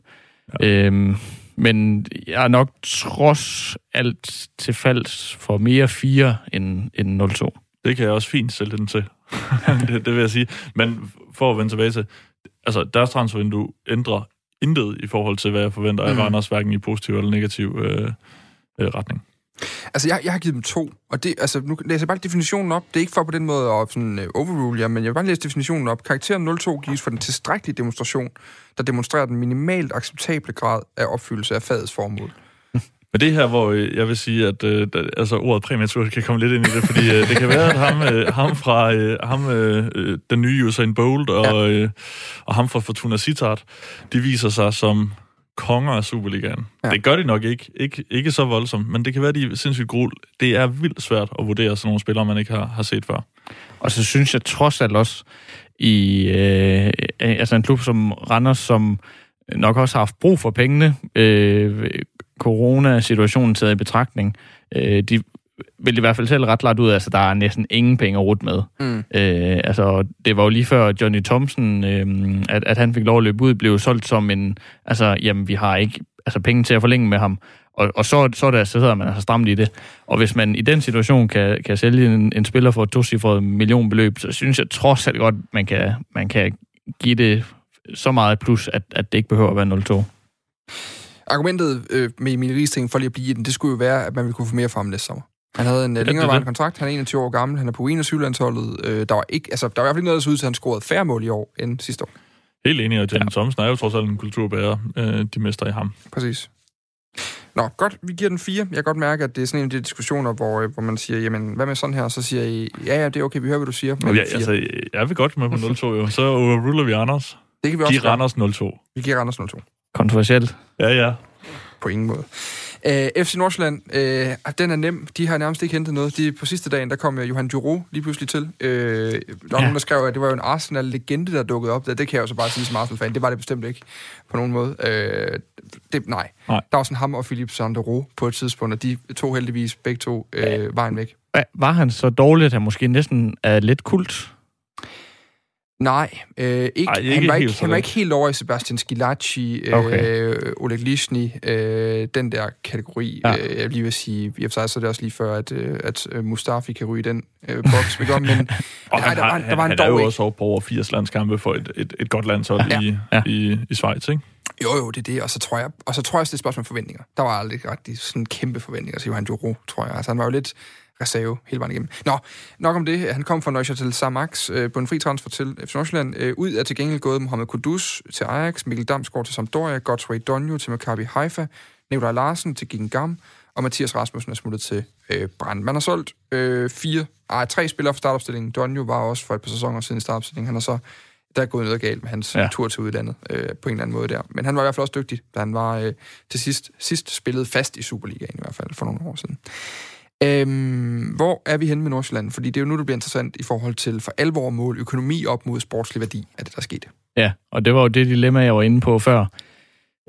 Ja. Øh, men jeg er nok trods alt til falds for mere 4 end, end 0-2. Det kan jeg også fint sælge den til. det, det vil jeg sige. Men for at vende tilbage til, altså deres transfervindue ændrer intet i forhold til, hvad jeg forventer af mm. Randers, hverken i positiv eller negativ øh, øh, retning. Altså, jeg, jeg har givet dem to, og det, altså, nu læser jeg bare definitionen op. Det er ikke for på den måde at sådan, uh, overrule jer, men jeg vil bare læse definitionen op. Karakteren 02 gives for den tilstrækkelige demonstration, der demonstrerer den minimalt acceptable grad af opfyldelse af fagets formål. Men det her, hvor øh, jeg vil sige, at øh, altså, ordet præmatur kan komme lidt ind i det, fordi øh, det kan være, at ham, øh, ham fra øh, ham, øh, den nye Usain Bolt og, ja. øh, og ham fra Fortuna Sittard, de viser sig som konger af Superligaen. Ja. Det gør de nok ikke. ikke. Ikke så voldsomt, men det kan være, de er sindssygt grul. Det er vildt svært at vurdere sådan nogle spillere, man ikke har, har set før. Og så synes jeg trods alt også, i øh, altså en klub som Randers, som nok også har haft brug for pengene, øh, corona-situationen taget i betragtning, øh, de vil i hvert fald selv ret lagt ud, altså der er næsten ingen penge at rute med. Mm. Øh, altså, det var jo lige før Johnny Thompson, øh, at, at han fik lov at løbe ud, blev solgt som en, altså, jamen, vi har ikke altså, penge til at forlænge med ham. Og, og så, så, der, så sidder man altså stramt i det. Og hvis man i den situation kan, kan sælge en, en spiller for et tocifret millionbeløb, så synes jeg trods alt godt, man kan, man kan give det så meget plus, at, at det ikke behøver at være 0-2. Argumentet øh, med Emil Riesting, for lige at blive i den, det skulle jo være, at man ville kunne få mere fra ham næste sommer. Han havde en ja, længerevarende kontrakt, han er 21 år gammel, han er på 21-landsholdet. Øh, der var ikke, altså, der var i hvert fald ikke noget, der så ud til, at han scorede færre mål i år end sidste år. Helt enig, og Jan ja. Thomsen er jo trods alt en kulturbærer, øh, de mester i ham. Præcis. Nå, godt, vi giver den fire. Jeg kan godt mærke, at det er sådan en af de diskussioner, hvor, øh, hvor man siger, jamen, hvad med sådan her? Så siger I, ja, ja, det er okay, vi hører, hvad du siger. Men ja, altså, jeg vil godt med på 0-2, jo. Så overruler vi Anders. Det kan vi også Giv Randers 0-2. Vi giver Randers 0-2. Kontroversielt. Ja, ja på ingen måde. Øh, FC Nordsjælland, uh, den er nem. De har nærmest ikke hentet noget. De, på sidste dagen, der kom Johan Duro lige pludselig til. Uh, der var ja. nogen, der skrev, at det var jo en Arsenal-legende, der dukkede op. Det, det kan jeg jo så bare sige som Arsenal-fan. Det var det bestemt ikke på nogen måde. Uh, det, nej. nej. Der var sådan ham og Philippe Sandero på et tidspunkt, og de to heldigvis begge to uh, vejen væk. Var han så dårlig, at han måske næsten er lidt kult? Nej, øh, ikke, Ej, ikke han, var ikke, han var ikke helt over i Sebastian Skilacci, øh, okay. Oleg Lishny, øh, den der kategori. Ja. Øh, jeg lige vil sige, i så er det også lige før, at, øh, at øh, Mustafi kan ryge den øh, boks. Vi men, men og han, der var, der var han, en han er jo også over på over 80 landskampe for et, et, et godt landshold ja. i, ja. i, i Schweiz, ikke? Jo, jo, det er det, og så tror jeg, og så tror jeg også, det er et spørgsmål om forventninger. Der var aldrig rigtig sådan kæmpe forventninger til Johan Duro, tror jeg. Altså, han var jo lidt reserve hele vejen igennem. Nå, nok om det. Han kom fra Neuchâtel Samax øh, på en fri transfer til FC Nordsjælland. Øh, ud er til gengæld gået Mohamed Kudus til Ajax, Mikkel Damsgaard til Sampdoria, Godfrey Donjo til Maccabi Haifa, Nikolaj Larsen til Gingam, og Mathias Rasmussen er smuttet til øh, Brand. Man har solgt øh, fire, ej, tre spillere for startopstillingen. Donjo var også for et par sæsoner siden i startopstillingen. Han har så der er gået noget galt med hans ja. tur til udlandet øh, på en eller anden måde der. Men han var i hvert fald også dygtig, da han var øh, til sidst, sidst spillet fast i Superligaen i hvert fald for nogle år siden. Øhm, hvor er vi henne med Nordsjælland? Fordi det er jo nu, det bliver interessant i forhold til for alvor mål økonomi op mod sportslig værdi af det, der skete. Ja, og det var jo det dilemma, jeg var inde på før.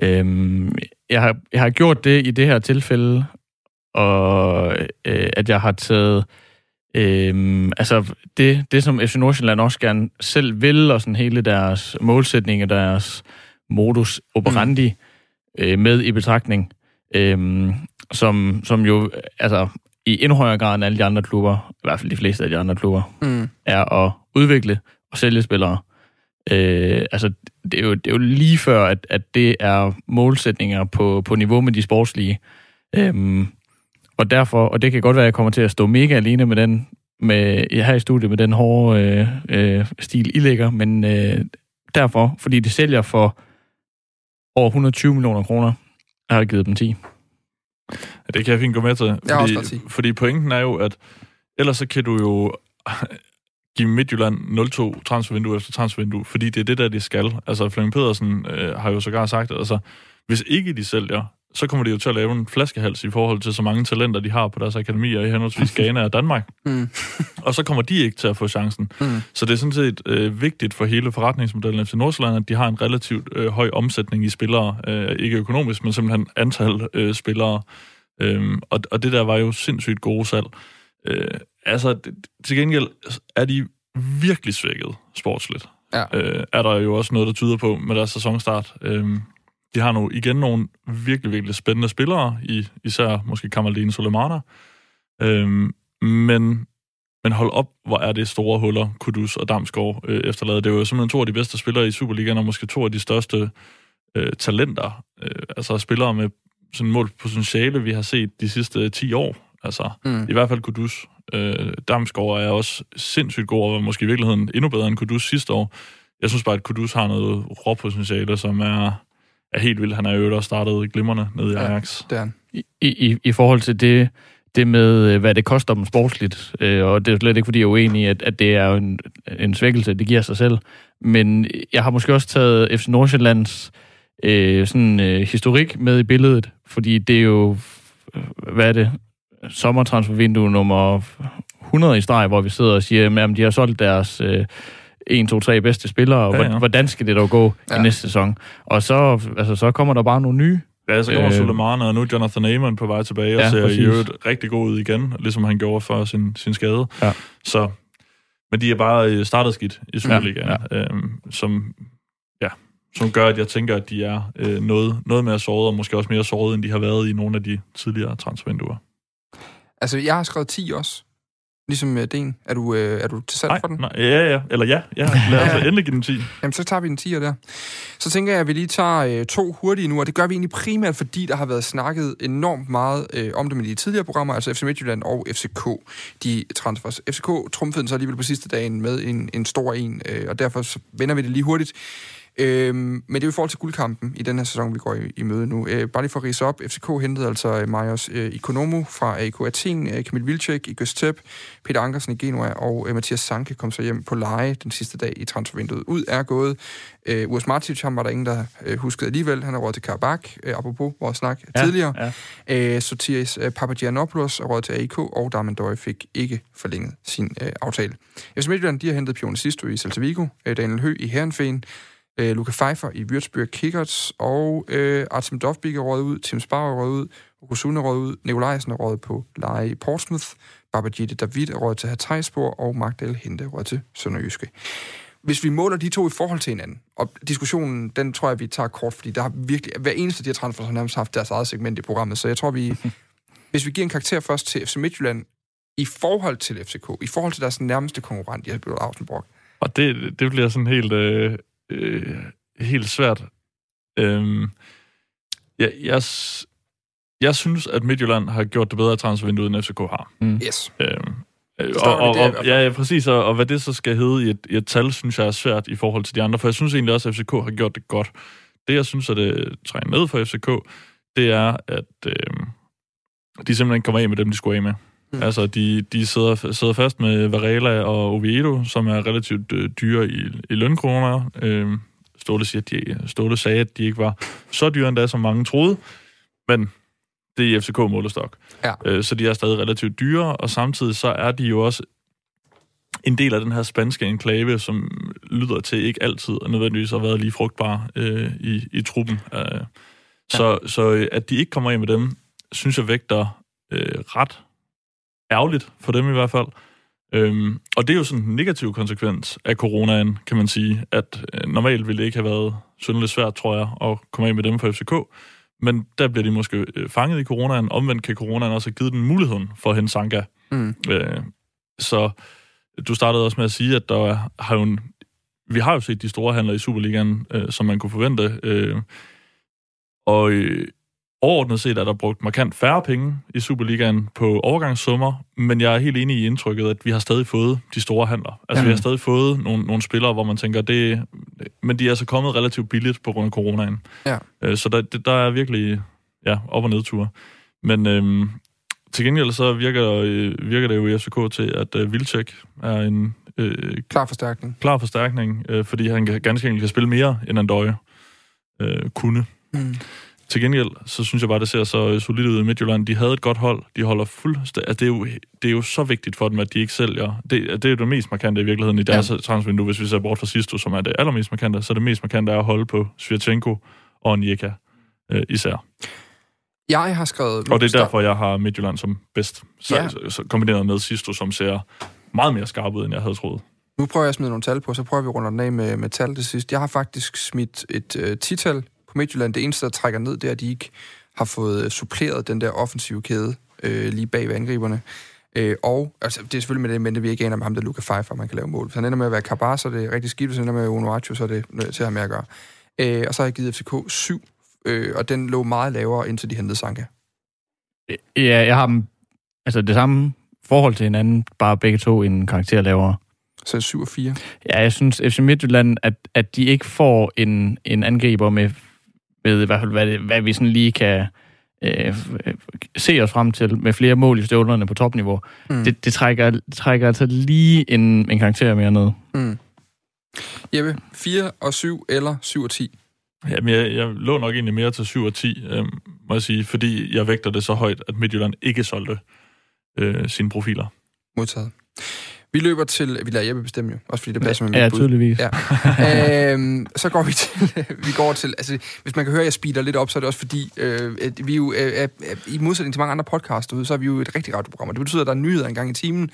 Øhm, jeg, har, jeg har gjort det i det her tilfælde, og øh, at jeg har taget øh, altså det, det, som FC Nordsjælland også gerne selv vil, og sådan hele deres målsætning og deres modus operandi mm. øh, med i betragtning, øh, som, som jo altså i endnu højere grad end alle de andre klubber, i hvert fald de fleste af de andre klubber, mm. er at udvikle og sælge spillere. Øh, altså, det er, jo, det er jo lige før, at, at det er målsætninger på, på niveau med de sportslige. Øhm, og derfor, og det kan godt være, at jeg kommer til at stå mega alene med den, med, her i studiet med den hårde øh, øh, stil, I lægger, men øh, derfor, fordi det sælger for over 120 millioner kroner, har jeg givet dem 10. Ja, det kan jeg fint gå med til. Fordi, også fordi pointen er jo, at ellers så kan du jo give Midtjylland 0-2 transfervindue efter transfervindue, fordi det er det, der de skal. Altså, Flemming Pedersen øh, har jo sågar sagt, altså, hvis ikke de sælger, så kommer de jo til at lave en flaskehals i forhold til så mange talenter, de har på deres akademier i henholdsvis Ghana og Danmark. Mm. og så kommer de ikke til at få chancen. Mm. Så det er sådan set øh, vigtigt for hele forretningsmodellen FC Nordsjælland, at de har en relativt øh, høj omsætning i spillere. Øh, ikke økonomisk, men simpelthen antal øh, spillere. Øhm, og, og det der var jo sindssygt gode salg. Øh, altså, det, til gengæld er de virkelig svækket sportsligt. Ja. Øh, er der jo også noget, der tyder på med deres sæsonstart. Øh, de har nu igen nogle virkelig, virkelig spændende spillere, i, især måske Kamaldine Soleimana. Øhm, men, men hold op, hvor er det store huller, Kudus og Damsgaard øh, efterladet. Det er jo simpelthen to af de bedste spillere i Superligaen, og måske to af de største øh, talenter. Øh, altså spillere med sådan mål potentiale, vi har set de sidste 10 år. Altså, mm. i hvert fald Kudus. Øh, Damsgaard er også sindssygt god, og måske i virkeligheden endnu bedre end Kudus sidste år. Jeg synes bare, at Kudus har noget råpotentiale, som er er helt vildt. Han er jo også startet glimrende nede i Ajax. Ja, det er han. I, i, I forhold til det, det med, øh, hvad det koster dem sportsligt, øh, og det er slet ikke, fordi jeg er uenig i, at, at det er en, en svækkelse, det giver sig selv. Men jeg har måske også taget FC Nordsjællands øh, sådan, øh, historik med i billedet, fordi det er jo, øh, hvad er det, sommertransfervindue nummer 100 i streg, hvor vi sidder og siger, at de har solgt deres... Øh, 1, 2, 3 bedste spillere, ja, ja. hvordan skal det dog gå ja. i næste sæson? Og så, altså, så kommer der bare nogle nye. Ja, så kommer øh, Suleiman, og nu Jonathan Amon på vej tilbage, ja, og ser i øvrigt rigtig god ud igen, ligesom han gjorde for sin, sin skade. Ja. Så, men de er bare øh, startet skidt i Superligaen, ja, ja. øhm, som, ja, som gør, at jeg tænker, at de er øh, noget, noget mere såret, og måske også mere såret, end de har været i nogle af de tidligere transfervinduer. Altså, jeg har skrevet 10 også. Ligesom uh, Den. Er du, uh, er du til salg nej, for den? Nej, ja, ja. Eller ja. ja. Lad os ja. endelig give den 10. Jamen, så tager vi den 10'er der. Så tænker jeg, at vi lige tager uh, to hurtige nu, og det gør vi egentlig primært, fordi der har været snakket enormt meget uh, om det med de tidligere programmer, altså FC Midtjylland og FCK, de transfers. FCK trumfede den så alligevel på sidste dagen med en, en stor en, uh, og derfor vender vi det lige hurtigt. Øhm, men det er jo i forhold til guldkampen i den her sæson, vi går i, i møde nu. Øh, bare lige for at rise op. FCK hentede altså øh, Majos øh, Ikonomu fra AIK Athen, øh, Kamil Vilcek i Gøstep, Peter Ankersen i Genua, og øh, Mathias Sanke kom så hjem på leje den sidste dag i transfervinduet. Ud er gået. Øh, Urs Martic, ham var der ingen, der øh, huskede alligevel. Han er råd til Karabak, øh, apropos vores snak ja, tidligere. Ja. Øh, Sotiris øh, Papagiannopoulos er råd til AIK, og Darman Døje fik ikke forlænget sin øh, aftale. FC Midtjylland, de har hentet Pione Sisto i Celta Vigo, øh, Daniel Hø i Herrenfeen, øh, Luca Pfeiffer i Würzburg Kickers, og øh, Artem Dovbik er råd ud, Tim Spar er råd ud, Okusun er råd ud, Nikolajsen er råd på leje i Portsmouth, Babajide David er råd til Hatayspor, og Magdal Hente er råd til Sønderjyske. hvis vi måler de to i forhold til hinanden, og diskussionen, den tror jeg, vi tager kort, fordi der har virkelig, hver eneste af de her transfers har nærmest haft deres eget segment i programmet, så jeg tror, vi, hvis vi giver en karakter først til FC Midtjylland, i forhold til FCK, i forhold til deres nærmeste konkurrent, Jesper Ausenborg. Og det, det bliver sådan helt, øh, øh, helt svært. Øhm, jeg, jeg, jeg synes, at Midtjylland har gjort det bedre transfervinduet, end FCK har. Mm. Yes. Øhm, og, og, og, ja, ja, præcis. Og, og hvad det så skal hedde i et, i et tal, synes jeg er svært i forhold til de andre. For jeg synes egentlig også, at FCK har gjort det godt. Det, jeg synes, at det trænger ned for FCK, det er, at øh, de simpelthen kommer af med dem, de skulle af med. Mm. Altså, de, de sidder, sidder fast med Varela og Oviedo, som er relativt øh, dyre i, i lønkroner. Øh, Ståle, siger, de, Ståle sagde, at de ikke var så dyre endda, som mange troede. Men det er FCK-målestok. Ja. Øh, så de er stadig relativt dyre, og samtidig så er de jo også en del af den her spanske enklave, som lyder til ikke altid og nødvendigvis har været lige frugtbar øh, i, i truppen. Øh, så, ja. så øh, at de ikke kommer ind med dem, synes jeg vægter øh, ret ærgerligt for dem i hvert fald. Øhm, og det er jo sådan en negativ konsekvens af coronaen, kan man sige, at øh, normalt ville det ikke have været synderligt svært, tror jeg, at komme af med dem for FCK. Men der bliver de måske øh, fanget i coronaen. Omvendt kan coronaen også have givet den muligheden for at hente Sanka. Mm. Øh, så du startede også med at sige, at der har jo en, vi har jo set de store handler i Superligaen, øh, som man kunne forvente. Øh, og øh, overordnet set er der brugt markant færre penge i Superligaen på overgangssummer, men jeg er helt enig i indtrykket, at vi har stadig fået de store handler. Altså, ja. vi har stadig fået nogle, nogle spillere, hvor man tænker, det, men de er altså kommet relativt billigt på grund af coronaen. Ja. Øh, så der, der er virkelig ja, op- og nedture. Men øhm, til gengæld så virker, øh, virker det jo i FCK til, at øh, Vilcek er en... Øh, klar forstærkning. Klar forstærkning, øh, fordi han kan, ganske enkelt kan spille mere, end Andøje øh, kunne. Mm. Til gengæld, så synes jeg bare, det ser så øh, solidt ud i Midtjylland. De havde et godt hold. De holder fuldstændig... Altså, det, er jo, det er jo så vigtigt for dem, at de ikke sælger. Det, det er jo det mest markante i virkeligheden i deres ja. transfervindue, hvis vi ser bort fra Sisto, som er det allermest markante. Så det mest markante er at holde på Svirchenko og Njeka øh, især. Jeg har skrevet... Og det er derfor, jeg har Midtjylland som bedst. Så, ja. så, så kombineret med Sisto, som ser meget mere skarp ud, end jeg havde troet. Nu prøver jeg at smide nogle tal på, så prøver vi at runde den af med, med tal til sidst. Jeg har faktisk smidt et øh, tital på Midtjylland. Det eneste, der trækker ned, det er, at de ikke har fået suppleret den der offensive kæde øh, lige bag ved angriberne. Øh, og altså, det er selvfølgelig med det, men det vi ikke aner med ham, der Luca Pfeiffer, man kan lave mål. Hvis han ender med at være Kabar, så er det rigtig skidt. Hvis han ender med Onuachu, så er det til at have med at gøre. Øh, og så har jeg givet FCK 7, øh, og den lå meget lavere, indtil de hentede Sanka. Ja, jeg har dem, altså det samme forhold til hinanden, bare begge to en karakter lavere. Så 7 og 4? Ja, jeg synes FC Midtjylland, at, at de ikke får en, en angriber med ved i hvert fald, hvad, det, hvad vi sådan lige kan øh, se os frem til med flere mål i støvlerne på topniveau. Mm. Det, det trækker, trækker altså lige en, en karakter mere ned. Mm. Jeppe, 4 og 7 eller 7 og 10? Jamen, jeg, jeg lå nok egentlig mere til 7 og 10, øh, må jeg sige, fordi jeg vægter det så højt, at Midtjylland ikke solgte øh, sine profiler. Modtaget. Vi løber til... Vi lader Jeppe bestemme jo, også fordi det passer med mit Ja, bud. tydeligvis. Ja. øhm, så går vi til... vi går til... Altså, hvis man kan høre, at jeg speeder lidt op, så er det også fordi, øh, at vi jo... Øh, øh, I modsætning til mange andre podcasts så er vi jo et rigtig radioprogram, og det betyder, at der er nyheder en gang i timen,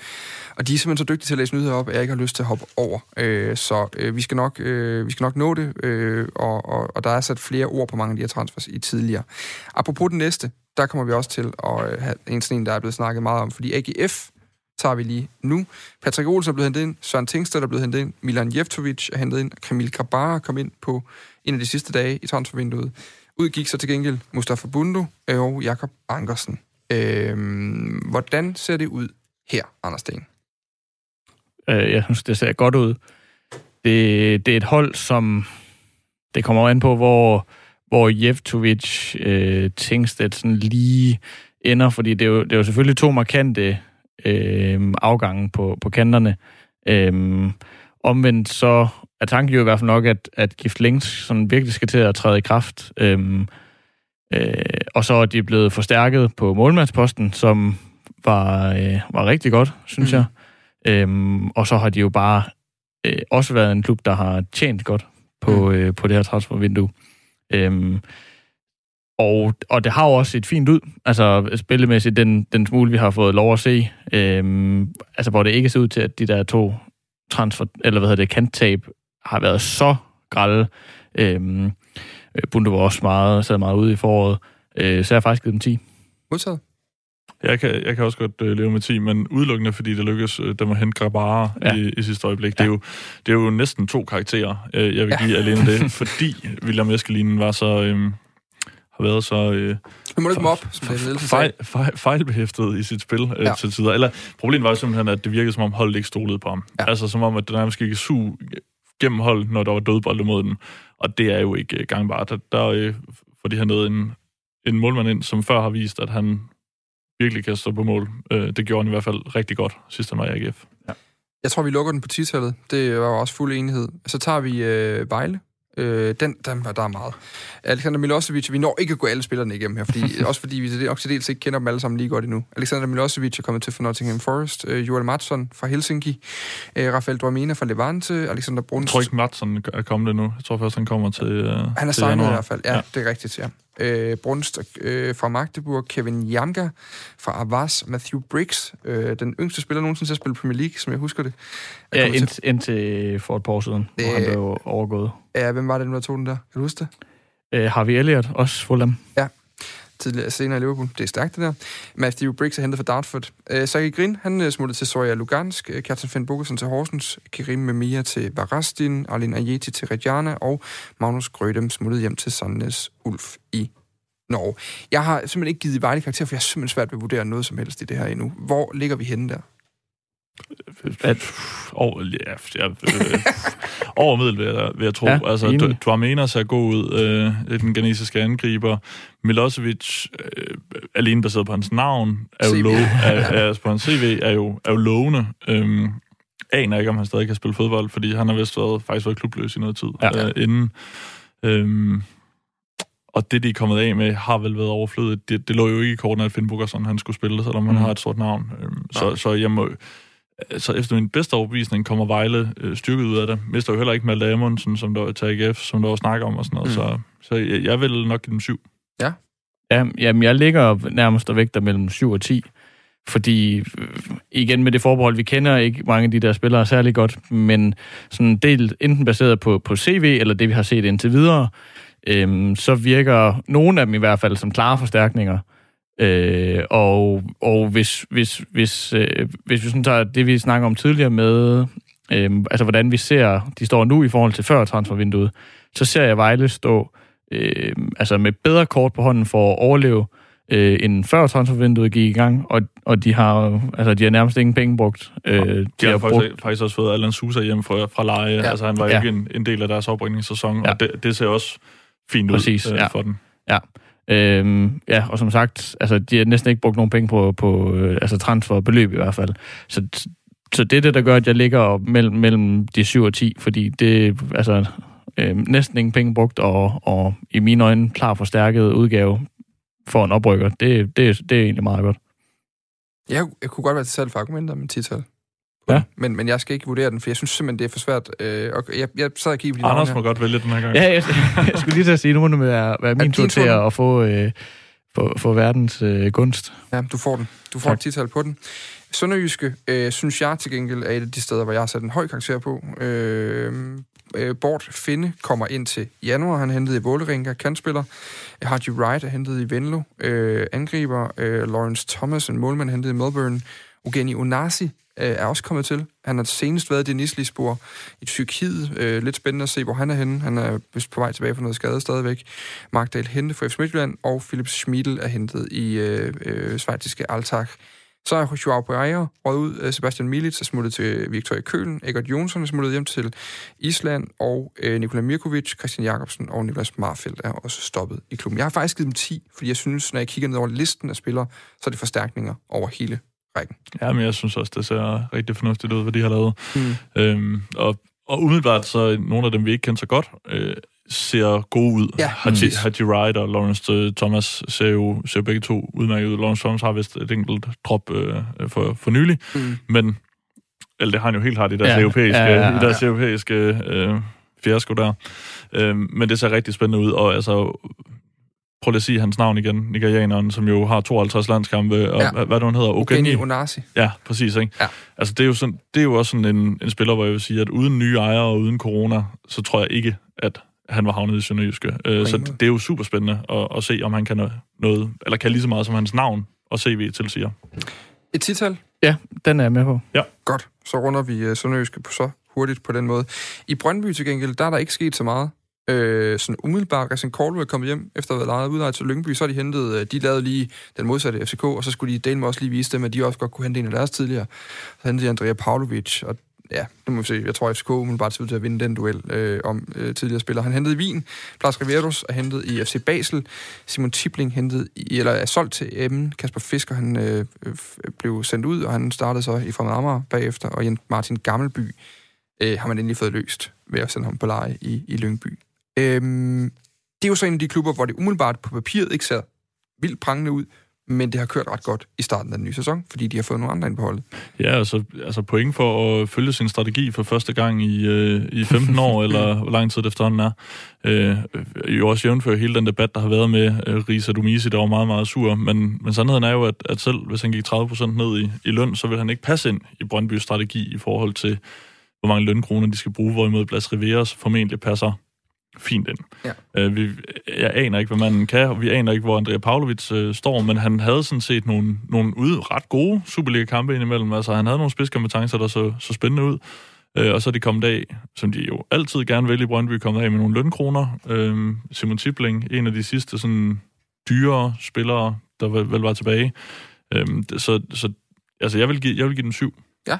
og de er simpelthen så dygtige til at læse nyheder op, at jeg ikke har lyst til at hoppe over. Øh, så øh, vi, skal nok, øh, vi skal nok nå det, øh, og, og, og der er sat flere ord på mange af de her transfers i tidligere. Apropos den næste, der kommer vi også til at øh, have en sådan en, der er blevet snakket meget om, fordi AGF tager vi lige nu. Patrick Olsen er blevet hentet ind, Søren Tingsted er blevet hentet ind, Milan Jeftovic er hentet ind, Kamil Krabara kom ind på en af de sidste dage i transfervinduet. Udgik så til gengæld Mustafa Bundo og Jakob Ankersen. Øhm, hvordan ser det ud her, Anders Sten? Øh, jeg synes, det ser godt ud. Det, det er et hold, som... Det kommer an på, hvor, hvor Jeftovic, øh, Tingstedt sådan lige ender, fordi det er, jo, det er jo selvfølgelig to markante øh, afgange på, på kanterne. Øh, omvendt så er tanken jo i hvert fald nok, at, at Gift Links sådan virkelig skal til at træde i kraft. Øh, øh, og så er de blevet forstærket på målmandsposten, som var, øh, var rigtig godt, synes mm. jeg. Øh, og så har de jo bare øh, også været en klub, der har tjent godt på, mm. øh, på det her transfervindue. Øh, og, og det har jo også et fint ud, altså spillemæssigt, den, den smule, vi har fået lov at se. Øhm, altså, hvor det ikke ser ud til, at de der to transfer, eller hvad hedder det, kanttab har været så grælde. Øhm, Bunde var også meget, sad meget ude i foråret. Øh, så jeg har faktisk givet dem 10. Modtaget. Jeg kan, jeg kan også godt øh, leve med 10, men udelukkende fordi det lykkedes øh, dem at hente Grabara ja. i, i sidste øjeblik. Ja. Det, er jo, det er jo næsten to karakterer, øh, jeg vil give ja. alene det, fordi William Eskelinen var så... Øh, har været så... Øh, må ikke op, som det fejl, fejl, fejlbehæftet i sit spil øh, ja. til tider. Eller problemet var jo simpelthen, at det virkede som om holdet ikke stolede på ham. Ja. Altså som om, at det nærmest gik su gennem hold, når der var dødbold mod den. Og det er jo ikke øh, gangbart. Der, der øh, får de her noget en, en målmand ind, som før har vist, at han virkelig kan stå på mål. Øh, det gjorde han i hvert fald rigtig godt, sidst han var i AGF. Ja. Jeg tror, vi lukker den på 10-tallet. Det var også fuld enighed. Så tager vi øh, Vejle. Øh, den, den, der er meget. Alexander Milosevic, vi når ikke at gå alle spillerne igennem her, fordi, også fordi vi det nok til dels ikke kender dem alle sammen lige godt endnu. Alexander Milosevic er kommet til for Nottingham Forest, øh, Joel Matson fra Helsinki, øh, Rafael Dromina fra Levante, Alexander Bruns... Jeg tror ikke, Matson er kommet endnu. Jeg tror først, han kommer til øh, Han er signet i hvert fald, ja, ja, det er rigtigt, ja øh, Brunst øh, fra Magdeburg, Kevin Jamga fra Avas, Matthew Briggs, øh, den yngste spiller nogensinde til at spille Premier League, som jeg husker det. Ja, indtil, ind for et par år siden, øh, hvor han blev overgået. Ja, hvem var det, der tog den der? Kan du huske det? Øh, Harvey Elliott, også Fulham. Ja, tidligere senere i Liverpool. Det er stærkt, det der. Matthew Briggs er hentet fra Dartford. Øh, Saki Grin, han øh, smuttede til Soja Lugansk, øh, Kjartan Finn Bogelsen til Horsens, Kirim Memia til Varastin, Arlene Ajeti til Reggiana, og Magnus Grødem smuttede hjem til Sandnes Ulf i Norge. Jeg har simpelthen ikke givet Vejle karakter, for jeg har simpelthen svært ved at vurdere noget som helst i det her endnu. Hvor ligger vi henne der? At, over, ja, ja, øh, over middel, vil jeg, vil jeg tro. Ja, altså, du, Dwarmena ser god ud, øh, den ganesiske angriber. Milosevic, øh, alene baseret på hans navn, er jo, lov, er, er, på hans CV, er jo, er jo lovende. Øhm, aner ikke, om han stadig kan spille fodbold, fordi han har vist været, faktisk været klubløs i noget tid ja. øh, inden. Øhm, og det, de er kommet af med, har vel været overflødet. Det, det lå jo ikke i korten, at Finn Bukkerson, han skulle spille, selvom han mm. har et stort navn. Øhm, så, så jeg må, så efter min bedste overbevisning kommer Vejle øh, styrket ud af det. Mister jo heller ikke Malte Amundsen, som der var til AGF, som der var snakker om og sådan noget. Mm. Så, så jeg, jeg vil nok give dem syv. Ja. ja jamen, jeg ligger nærmest og vægter mellem 7 og 10. Fordi, øh, igen med det forbehold, vi kender ikke mange af de der spillere særlig godt, men sådan del enten baseret på, på CV, eller det vi har set indtil videre, øhm, så virker nogle af dem i hvert fald som klare forstærkninger. Øh, og og hvis, hvis, hvis, øh, hvis vi sådan tager det, vi snakker om tidligere med, øh, altså hvordan vi ser, de står nu i forhold til før transfervinduet, så ser jeg Vejle stå øh, altså med bedre kort på hånden for at overleve, øh, end før transfervinduet gik i gang, og, og de har altså de har nærmest ingen penge brugt. Øh, de, de har, har faktisk, brugt... faktisk også fået Allan Sousa hjem fra, fra leje, ja. altså han var ja. ikke en, en del af deres oprykningssæson, ja. og det, det ser også fint Præcis, ud øh, ja. for den. Ja. Øhm, ja, og som sagt, altså, de har næsten ikke brugt nogen penge på, på øh, altså transferbeløb i hvert fald. Så, så det er det, der gør, at jeg ligger mellem, mellem de 7 og 10, fordi det altså øh, næsten ingen penge brugt, og, og i mine øjne klar forstærket udgave for en oprykker. Det, det, det er egentlig meget godt. Jeg, jeg kunne godt være til salg for argumenter med 10 Ja. Men, men jeg skal ikke vurdere den, for jeg synes simpelthen, det er for svært. Øh, og jeg, jeg sad og kiggede på de Anders må godt vælge den her gang. Ja, jeg, jeg skulle lige til at sige, nu må det være, være min tur til at få, øh, få, få verdens øh, gunst. Ja, du får den. Du får tak. et tital på den. Sønderjyske, øh, synes jeg til gengæld, er et af de steder, hvor jeg har sat en høj karakter på. Øh, øh, Bort Finde kommer ind til januar. Han hentede i Våleringa, kantspiller. Haji Wright er hentet i Venlo. Øh, angriber øh, Lawrence Thomas, en målmand, hentet i Melbourne. Ogeni Onasi øh, er også kommet til. Han har senest været i det Nisli-spor i Tyrkiet. Øh, lidt spændende at se, hvor han er henne. Han er vist på vej tilbage fra noget skade stadigvæk. Markdal Hente fra FC Midtjylland, og Philip Schmidl er hentet i øh, øh, svejtiske Altach. Så er Joao Pereira røget ud. Øh, Sebastian Milic er smuttet til Victoria Kølen. Egert Jonsson er smuttet hjem til Island. Og øh, Nikola Mirkovic, Christian Jakobsen og Niklas Marfeldt er også stoppet i klubben. Jeg har faktisk givet dem 10, fordi jeg synes, når jeg kigger ned over listen af spillere, så er det forstærkninger over hele rækken. Ja, men jeg synes også, det ser rigtig fornuftigt ud, hvad de har lavet. Mm. Øhm, og, og umiddelbart så nogle af dem, vi ikke kender så godt, øh, ser gode ud. Ja, Haji, Haji Wright og Lawrence uh, Thomas ser jo, ser begge to udmærket ud. Lawrence Thomas har vist et enkelt drop øh, for, for nylig, mm. men eller det har han jo helt hardt i deres ja, europæiske, ja, ja, ja. I deres europæiske øh, fiasko der. Øh, men det ser rigtig spændende ud, og altså prøv lige at sige hans navn igen, nigerianeren, som jo har 52 landskampe, og ja. hvad, hvad hun hedder? Ogeni Onasi. Ja, præcis, ikke? Ja. Altså, det er jo, sådan, det er jo også sådan en, en spiller, hvor jeg vil sige, at uden nye ejere og uden corona, så tror jeg ikke, at han var havnet i Sønderjyske. Øh, så det er jo super spændende at, at se, om han kan noget, eller kan lige så meget som hans navn og CV tilsiger. Et tital? Ja, den er jeg med på. Ja. Godt, så runder vi uh, Sønderjyske på så hurtigt på den måde. I Brøndby til gengæld, der er der ikke sket så meget. Øh, sådan umiddelbart, altså Racing Caldwell kom hjem efter at have været lejet udlejet til Lyngby, så har de hentet, øh, de lavede lige den modsatte FCK, og så skulle de dele med også lige vise dem, at de også godt kunne hente en af deres tidligere. Så hentede de Andrea Pavlovic, og ja, nu må vi se. Jeg tror, at FCK umiddelbart ser ud til at vinde den duel øh, om øh, tidligere spillere. Han hentede i Wien. Blas Riveros er hentet i FC Basel. Simon Tibling hentet i, eller er solgt til Emmen. Kasper Fisker, han øh, blev sendt ud, og han startede så i Fremad Amager bagefter. Og Jens Martin Gammelby øh, har man endelig fået løst ved at sende ham på leje i, i Lyngby. Øh, det er jo så en af de klubber, hvor det umiddelbart på papiret ikke ser vildt prangende ud, men det har kørt ret godt i starten af den nye sæson, fordi de har fået nogle andre ind på holdet. Ja, altså, altså point for at følge sin strategi for første gang i, øh, i 15 år, eller hvor lang tid det efterhånden er. Øh, jo også jævnfører hele den debat, der har været med øh, Risa Dumisi, der var meget, meget sur, men, men sandheden er jo, at, at selv hvis han gik 30% ned i, i løn, så vil han ikke passe ind i Brøndby's strategi i forhold til, hvor mange lønkroner de skal bruge, hvorimod Blas Riveras formentlig passer fint ind. Ja. Øh, vi, jeg aner ikke, hvad man kan, og vi aner ikke, hvor Andrea Pavlovic øh, står, men han havde sådan set nogle, nogle ude, ret gode Superliga-kampe indimellem. Altså, han havde nogle spidskompetencer, der så, så spændende ud. Øh, og så er de kommet af, som de jo altid gerne vil i Brøndby, kommet af med nogle lønkroner. Øh, Simon Tibling, en af de sidste sådan dyre spillere, der vel, vel var tilbage. Øh, så, så altså, jeg vil give, jeg vil give den syv. Ja.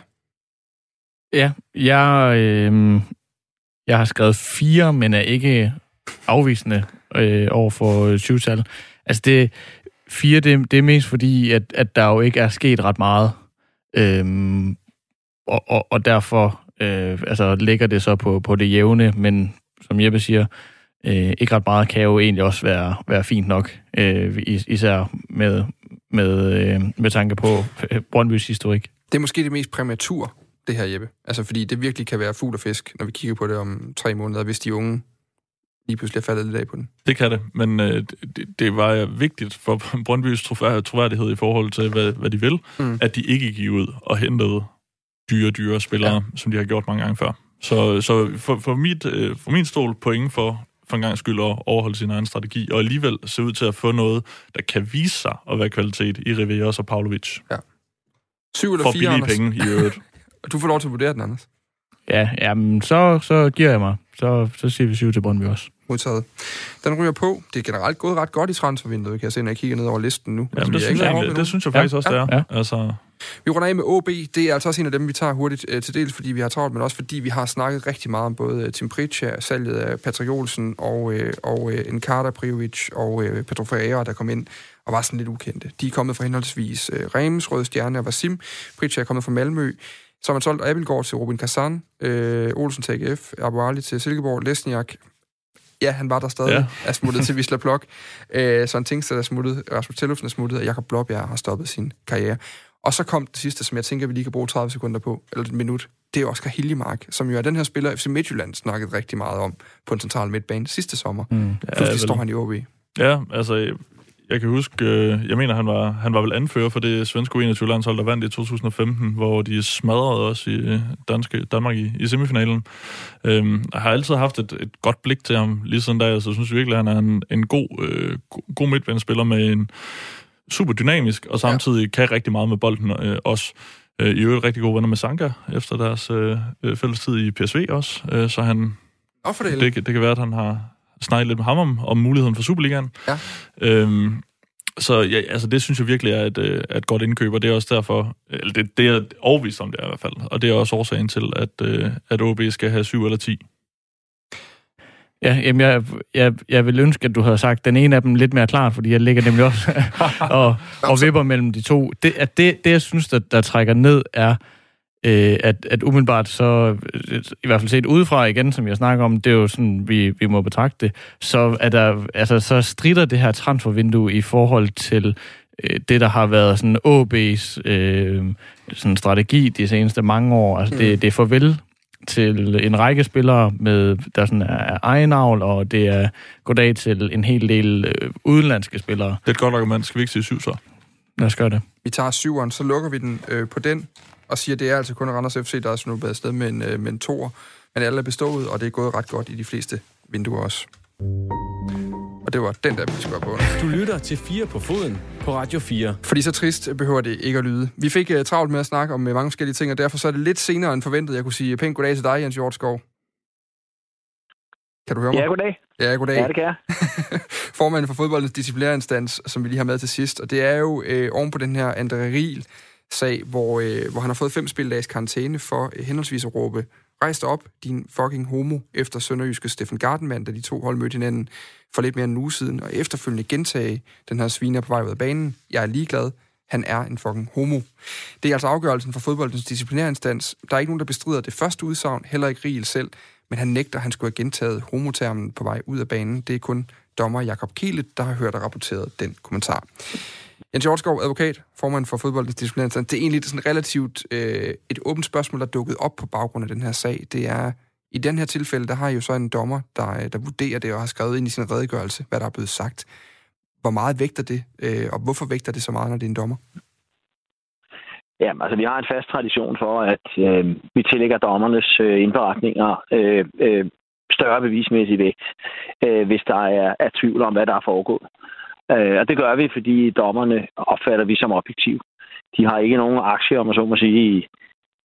Ja, jeg, øh, jeg har skrevet fire, men er ikke afvisende øh, over for øh, 20-tal. Altså det, fire, det, det er mest fordi, at, at der jo ikke er sket ret meget. Øhm, og, og, og derfor øh, altså, ligger det så på, på det jævne, men som Jeppe siger, øh, ikke ret meget kan jo egentlig også være, være fint nok, øh, is, især med, med, øh, med tanke på øh, Brøndbys historik. Det er måske det mest præmatur det her, Jeppe. Altså, fordi det virkelig kan være fugl og fisk, når vi kigger på det om tre måneder, hvis de unge lige pludselig er faldet lidt af på den. Det kan det, men øh, det, det var vigtigt for Brøndbys troværdighed i forhold til, hvad, hvad de vil, mm. at de ikke gik ud og hentede dyre, dyre spillere, ja. som de har gjort mange gange før. Så, så for, for, mit, øh, for min stol point for for en gang skyld at overholde sin egen strategi, og alligevel se ud til at få noget, der kan vise sig at være kvalitet i Riveros og Pavlovic. Ja. Syv eller for fire, billige penge i øvrigt. Du får lov til at vurdere den, Anders. Ja, jamen, så, så giver jeg mig. Så, så siger vi syv til Brøndby også. Modtaget. Den ryger på. Det er generelt gået ret godt i transfervinduet, kan jeg se, når jeg kigger ned over listen nu. Ja, altså, det, synes jeg, det synes jeg faktisk ja, også, det er. Ja. Altså... Vi runder af med OB. Det er altså også en af dem, vi tager hurtigt uh, til dels, fordi vi har travlt, men også fordi vi har snakket rigtig meget om både uh, Tim Pritcha, salget af Patrick Olsen og, uh, og uh, Enkarta Prijovic og uh, Petro Ferreira, der kom ind og var sådan lidt ukendte. De er kommet fra henholdsvis uh, Rems, Røde Stjerne og Vasim. Pritcha er kommet fra Malmø. Så har man solgt Abelgaard til Robin Kazan, øh, Olsen til AGF, Abu Ali til Silkeborg, Lesniak, ja, han var der stadig, ja. er smuttet til Wisla Plok. Øh, Søren Tingsted er smuttet, Rasmus Tellufsen er smuttet, og Jakob Blåbjerg har stoppet sin karriere. Og så kom det sidste, som jeg tænker, vi lige kan bruge 30 sekunder på, eller et minut. Det er Oscar Hiljemark, som jo er den her spiller, FC Midtjylland snakket rigtig meget om på en central midtbane sidste sommer. Mm. Pludselig ja, står han i OB. Ja, altså jeg kan huske, øh, jeg mener, han var, han var vel anfører for det svenske U21-landshold, der vandt i 2015, hvor de smadrede os i øh, danske, Danmark i, i semifinalen. Øhm, jeg har altid haft et, et godt blik til ham lige siden da, så synes virkelig, at han er en, en god, øh, god midtbanespiller med en super dynamisk, og samtidig ja. kan rigtig meget med bolden øh, også. Øh, I øvrigt rigtig gode venner med Sanka, efter deres øh, fælles tid i PSV også, øh, så han... Det, det kan være, at han har, snakke lidt med ham om, om muligheden for Superligaen. Ja. Øhm, så ja, altså det synes jeg virkelig er et, øh, et godt indkøb, og det er også derfor, eller det, det er overvist om det er i hvert fald, og det er også årsagen til, at, øh, at OB skal have 7 eller 10. Ja, jamen jeg, jeg, jeg vil ønske, at du havde sagt den ene af dem lidt mere klart, fordi jeg ligger nemlig også og, og vipper mellem de to. Det, at det, det jeg synes, der, der trækker ned, er, øh, at, at umiddelbart så, i hvert fald set udefra igen, som jeg snakker om, det er jo sådan, vi, vi må betragte det, så, er der, altså, så strider det her transfervindue i forhold til øh, det, der har været sådan OB's øh, sådan strategi de seneste mange år. Altså, mm. det, det er farvel til en række spillere, med, der sådan er egenavl, og det er goddag til en hel del øh, udenlandske spillere. Det er et godt argument. Skal vi ikke sige syv så? Lad os gøre det. Vi tager syveren, så lukker vi den øh, på den, og siger, at det er altså kun Randers FC, der er snuppet afsted med en, øh, med en toer. Men alle er bestået, og det er gået ret godt i de fleste vinduer også. Og det var den der, vi skulle på. Du lytter til 4 på foden på Radio 4. Fordi så trist behøver det ikke at lyde. Vi fik uh, travlt med at snakke om uh, mange forskellige ting, og derfor så er det lidt senere end forventet. Jeg kunne sige pænt goddag til dig, Jens Hjortskov. Kan du høre mig? Ja, goddag. Ja, goddag. Ja, det kan jeg. Formanden for fodboldens disciplinærinstans, som vi lige har med til sidst. Og det er jo øh, oven på den her Andre Riel sag, hvor, øh, hvor han har fået fem spildags karantæne for øh, henholdsvis at råbe rejst op, din fucking homo, efter Sønderjyske Steffen Gardenmann, da de to hold mødte hinanden for lidt mere end en uge siden, og efterfølgende gentage den her sviner på vej ud af banen. Jeg er ligeglad. Han er en fucking homo. Det er altså afgørelsen for fodboldens disciplinærinstans. Der er ikke nogen, der bestrider det første udsagn, heller ikke Riel selv, men han nægter, at han skulle have gentaget homotermen på vej ud af banen. Det er kun dommer Jakob Kielet, der har hørt og rapporteret den kommentar. Jens Hjortskov, advokat, formand for fodboldens disciplinærinstans. Det er egentlig sådan relativt øh, et åbent spørgsmål, der er dukket op på baggrund af den her sag. Det er, i den her tilfælde, der har jo så en dommer, der, øh, der vurderer det og har skrevet ind i sin redegørelse, hvad der er blevet sagt. Hvor meget vægter det, øh, og hvorfor vægter det så meget, når det er en dommer? Ja, altså vi har en fast tradition for, at øh, vi tillægger dommernes øh, indberetninger øh, øh, større bevismæssig vægt, øh, hvis der er, er tvivl om, hvad der er foregået. Øh, og det gør vi, fordi dommerne opfatter vi som objektiv. De har ikke nogen aktie, om man så må sige, i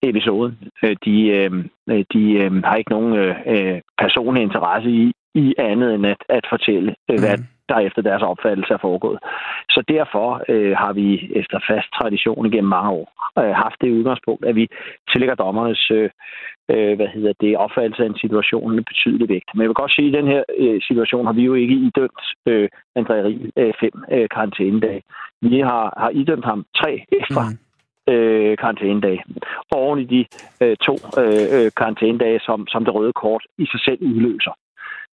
episoden. Øh, de, øh, øh de øh, har ikke nogen øh, øh, personlig interesse i, i andet end at, at fortælle, øh, hvad, mm der efter deres opfattelse er foregået. Så derfor øh, har vi efter fast tradition igennem mange år øh, haft det udgangspunkt, at vi tillægger dommernes øh, øh, hvad hedder det, opfattelse af en situation med betydelig vægt. Men jeg vil godt sige, at i den her øh, situation har vi jo ikke idømt øh, André Rie øh, fem øh, karantænedage. Vi har, har idømt ham tre ekstra mm. øh, karantænedage. Oven i de øh, to øh, øh karantænedage, som, som det røde kort i sig selv udløser.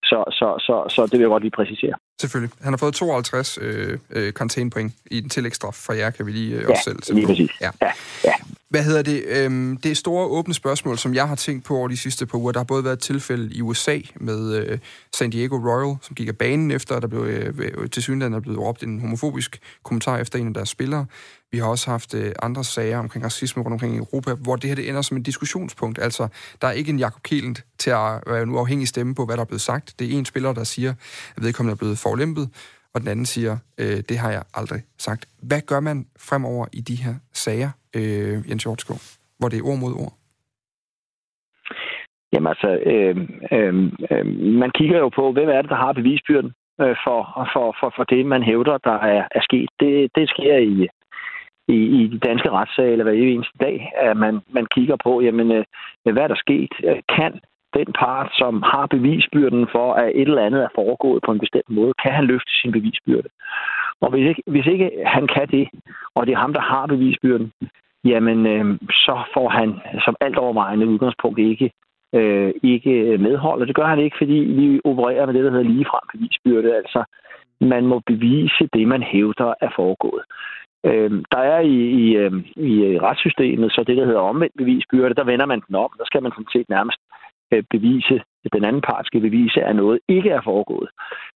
Så, så, så, så det vil jeg godt lige præcisere. Selvfølgelig. Han har fået 52 øh, øh, karantænepoint i den tillægsstraf for jer, kan vi lige øh, ja, også selv lige præcis. Ja. ja. ja. Hvad hedder det? Øhm, det store åbne spørgsmål, som jeg har tænkt på over de sidste par uger. Der har både været et tilfælde i USA med øh, San Diego Royal, som gik af banen efter, at der blev øh, til synligheden er blevet råbt en homofobisk kommentar efter en af deres spillere. Vi har også haft øh, andre sager omkring racisme rundt omkring i Europa, hvor det her det ender som et diskussionspunkt. Altså, der er ikke en Jakob Kielent til at være en uafhængig stemme på, hvad der er blevet sagt. Det er en spiller, der siger, at vedkommende er blevet forlæmpet, og den anden siger, øh, det har jeg aldrig sagt. Hvad gør man fremover i de her sager, øh, Jens Hjortskov, hvor det er ord mod ord? Jamen altså, øh, øh, øh, man kigger jo på, hvem er det, der har bevisbyrden øh, for, for, for, for det, man hævder, der er, er sket. Det, det sker i, i, i de danske retssale hver eneste dag, at man, man kigger på, jamen, øh, øh hvad er der sket? Øh, kan den part, som har bevisbyrden for, at et eller andet er foregået på en bestemt måde, kan han løfte sin bevisbyrde. Og hvis ikke, hvis ikke han kan det, og det er ham, der har bevisbyrden, jamen øh, så får han som alt overvejende udgangspunkt ikke, øh, ikke medhold. Og det gør han ikke, fordi vi opererer med det, der hedder ligefrem bevisbyrde. Altså, man må bevise det, man hævder er foregået. Øh, der er i, i, øhm, i øh, retssystemet så det, der hedder omvendt bevisbyrde, der vender man den om. Der skal man sådan set nærmest øh, bevise, at den anden part skal bevise, at noget ikke er foregået.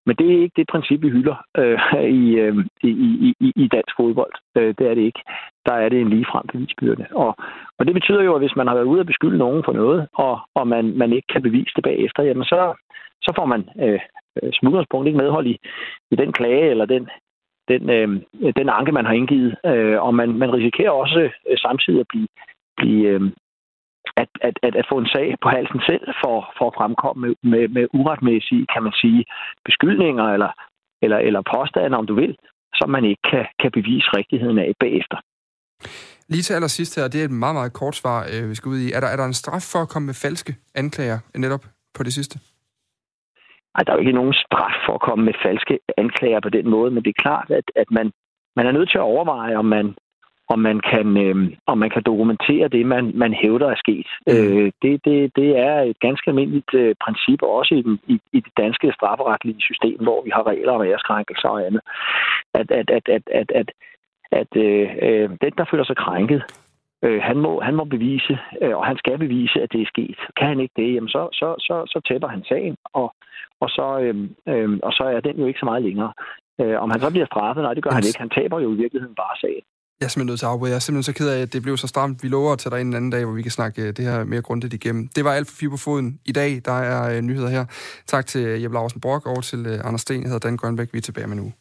Men det er ikke det princip, vi hylder øh, i, øh, i, i, i dansk fodbold. Øh, det er det ikke. Der er det en ligefrem bevisbyrde. Og, og det betyder jo, at hvis man har været ude at beskylde nogen for noget, og, og man, man ikke kan bevise det bagefter, jamen så, så får man øh, øh som udgangspunkt ikke medhold i, i den klage eller den, den, øh, den anke, man har indgivet. Øh, og man, man risikerer også øh, samtidig at blive, blive, øh, at, at, at, at få en sag på halsen selv for, for at fremkomme med, med, med uretmæssige, kan man sige, beskyldninger eller, eller, eller påstande, om du vil, som man ikke kan, kan bevise rigtigheden af bagefter. Lige til allersidst her, det er et meget, meget kort svar, øh, vi skal ud i. Er der, er der en straf for at komme med falske anklager netop på det sidste? Ej, der er jo ikke nogen straf for at komme med falske anklager på den måde, men det er klart, at, at man, man er nødt til at overveje, om man, om man kan, øh, om man kan dokumentere det, man, man hævder er sket. Mm. Øh, det, det, det er et ganske almindeligt øh, princip, også i, den, i, i det danske strafferetlige system, hvor vi har regler om æreskrænkelser og andet, at, at, at, at, at, at, at øh, øh, den, der føler sig krænket, Øh, han, må, han må bevise, øh, og han skal bevise, at det er sket. Kan han ikke det, jamen så, så, så, så tæpper han sagen, og, og, så, øh, øh, og så er den jo ikke så meget længere. Øh, om han så bliver straffet, nej, det gør han ikke. Han taber jo i virkeligheden bare sagen. Jeg er simpelthen nødt til at afbryde. Jeg er simpelthen så ked af, at det blev så stramt. Vi lover at tage dig en anden dag, hvor vi kan snakke øh, det her mere grundigt igennem. Det var alt for fire på foden i dag. Der er nyheder her. Tak til Jeppe Larsen Brock og til Anders Sten. Jeg hedder Dan Grønbæk. Vi er tilbage med nu.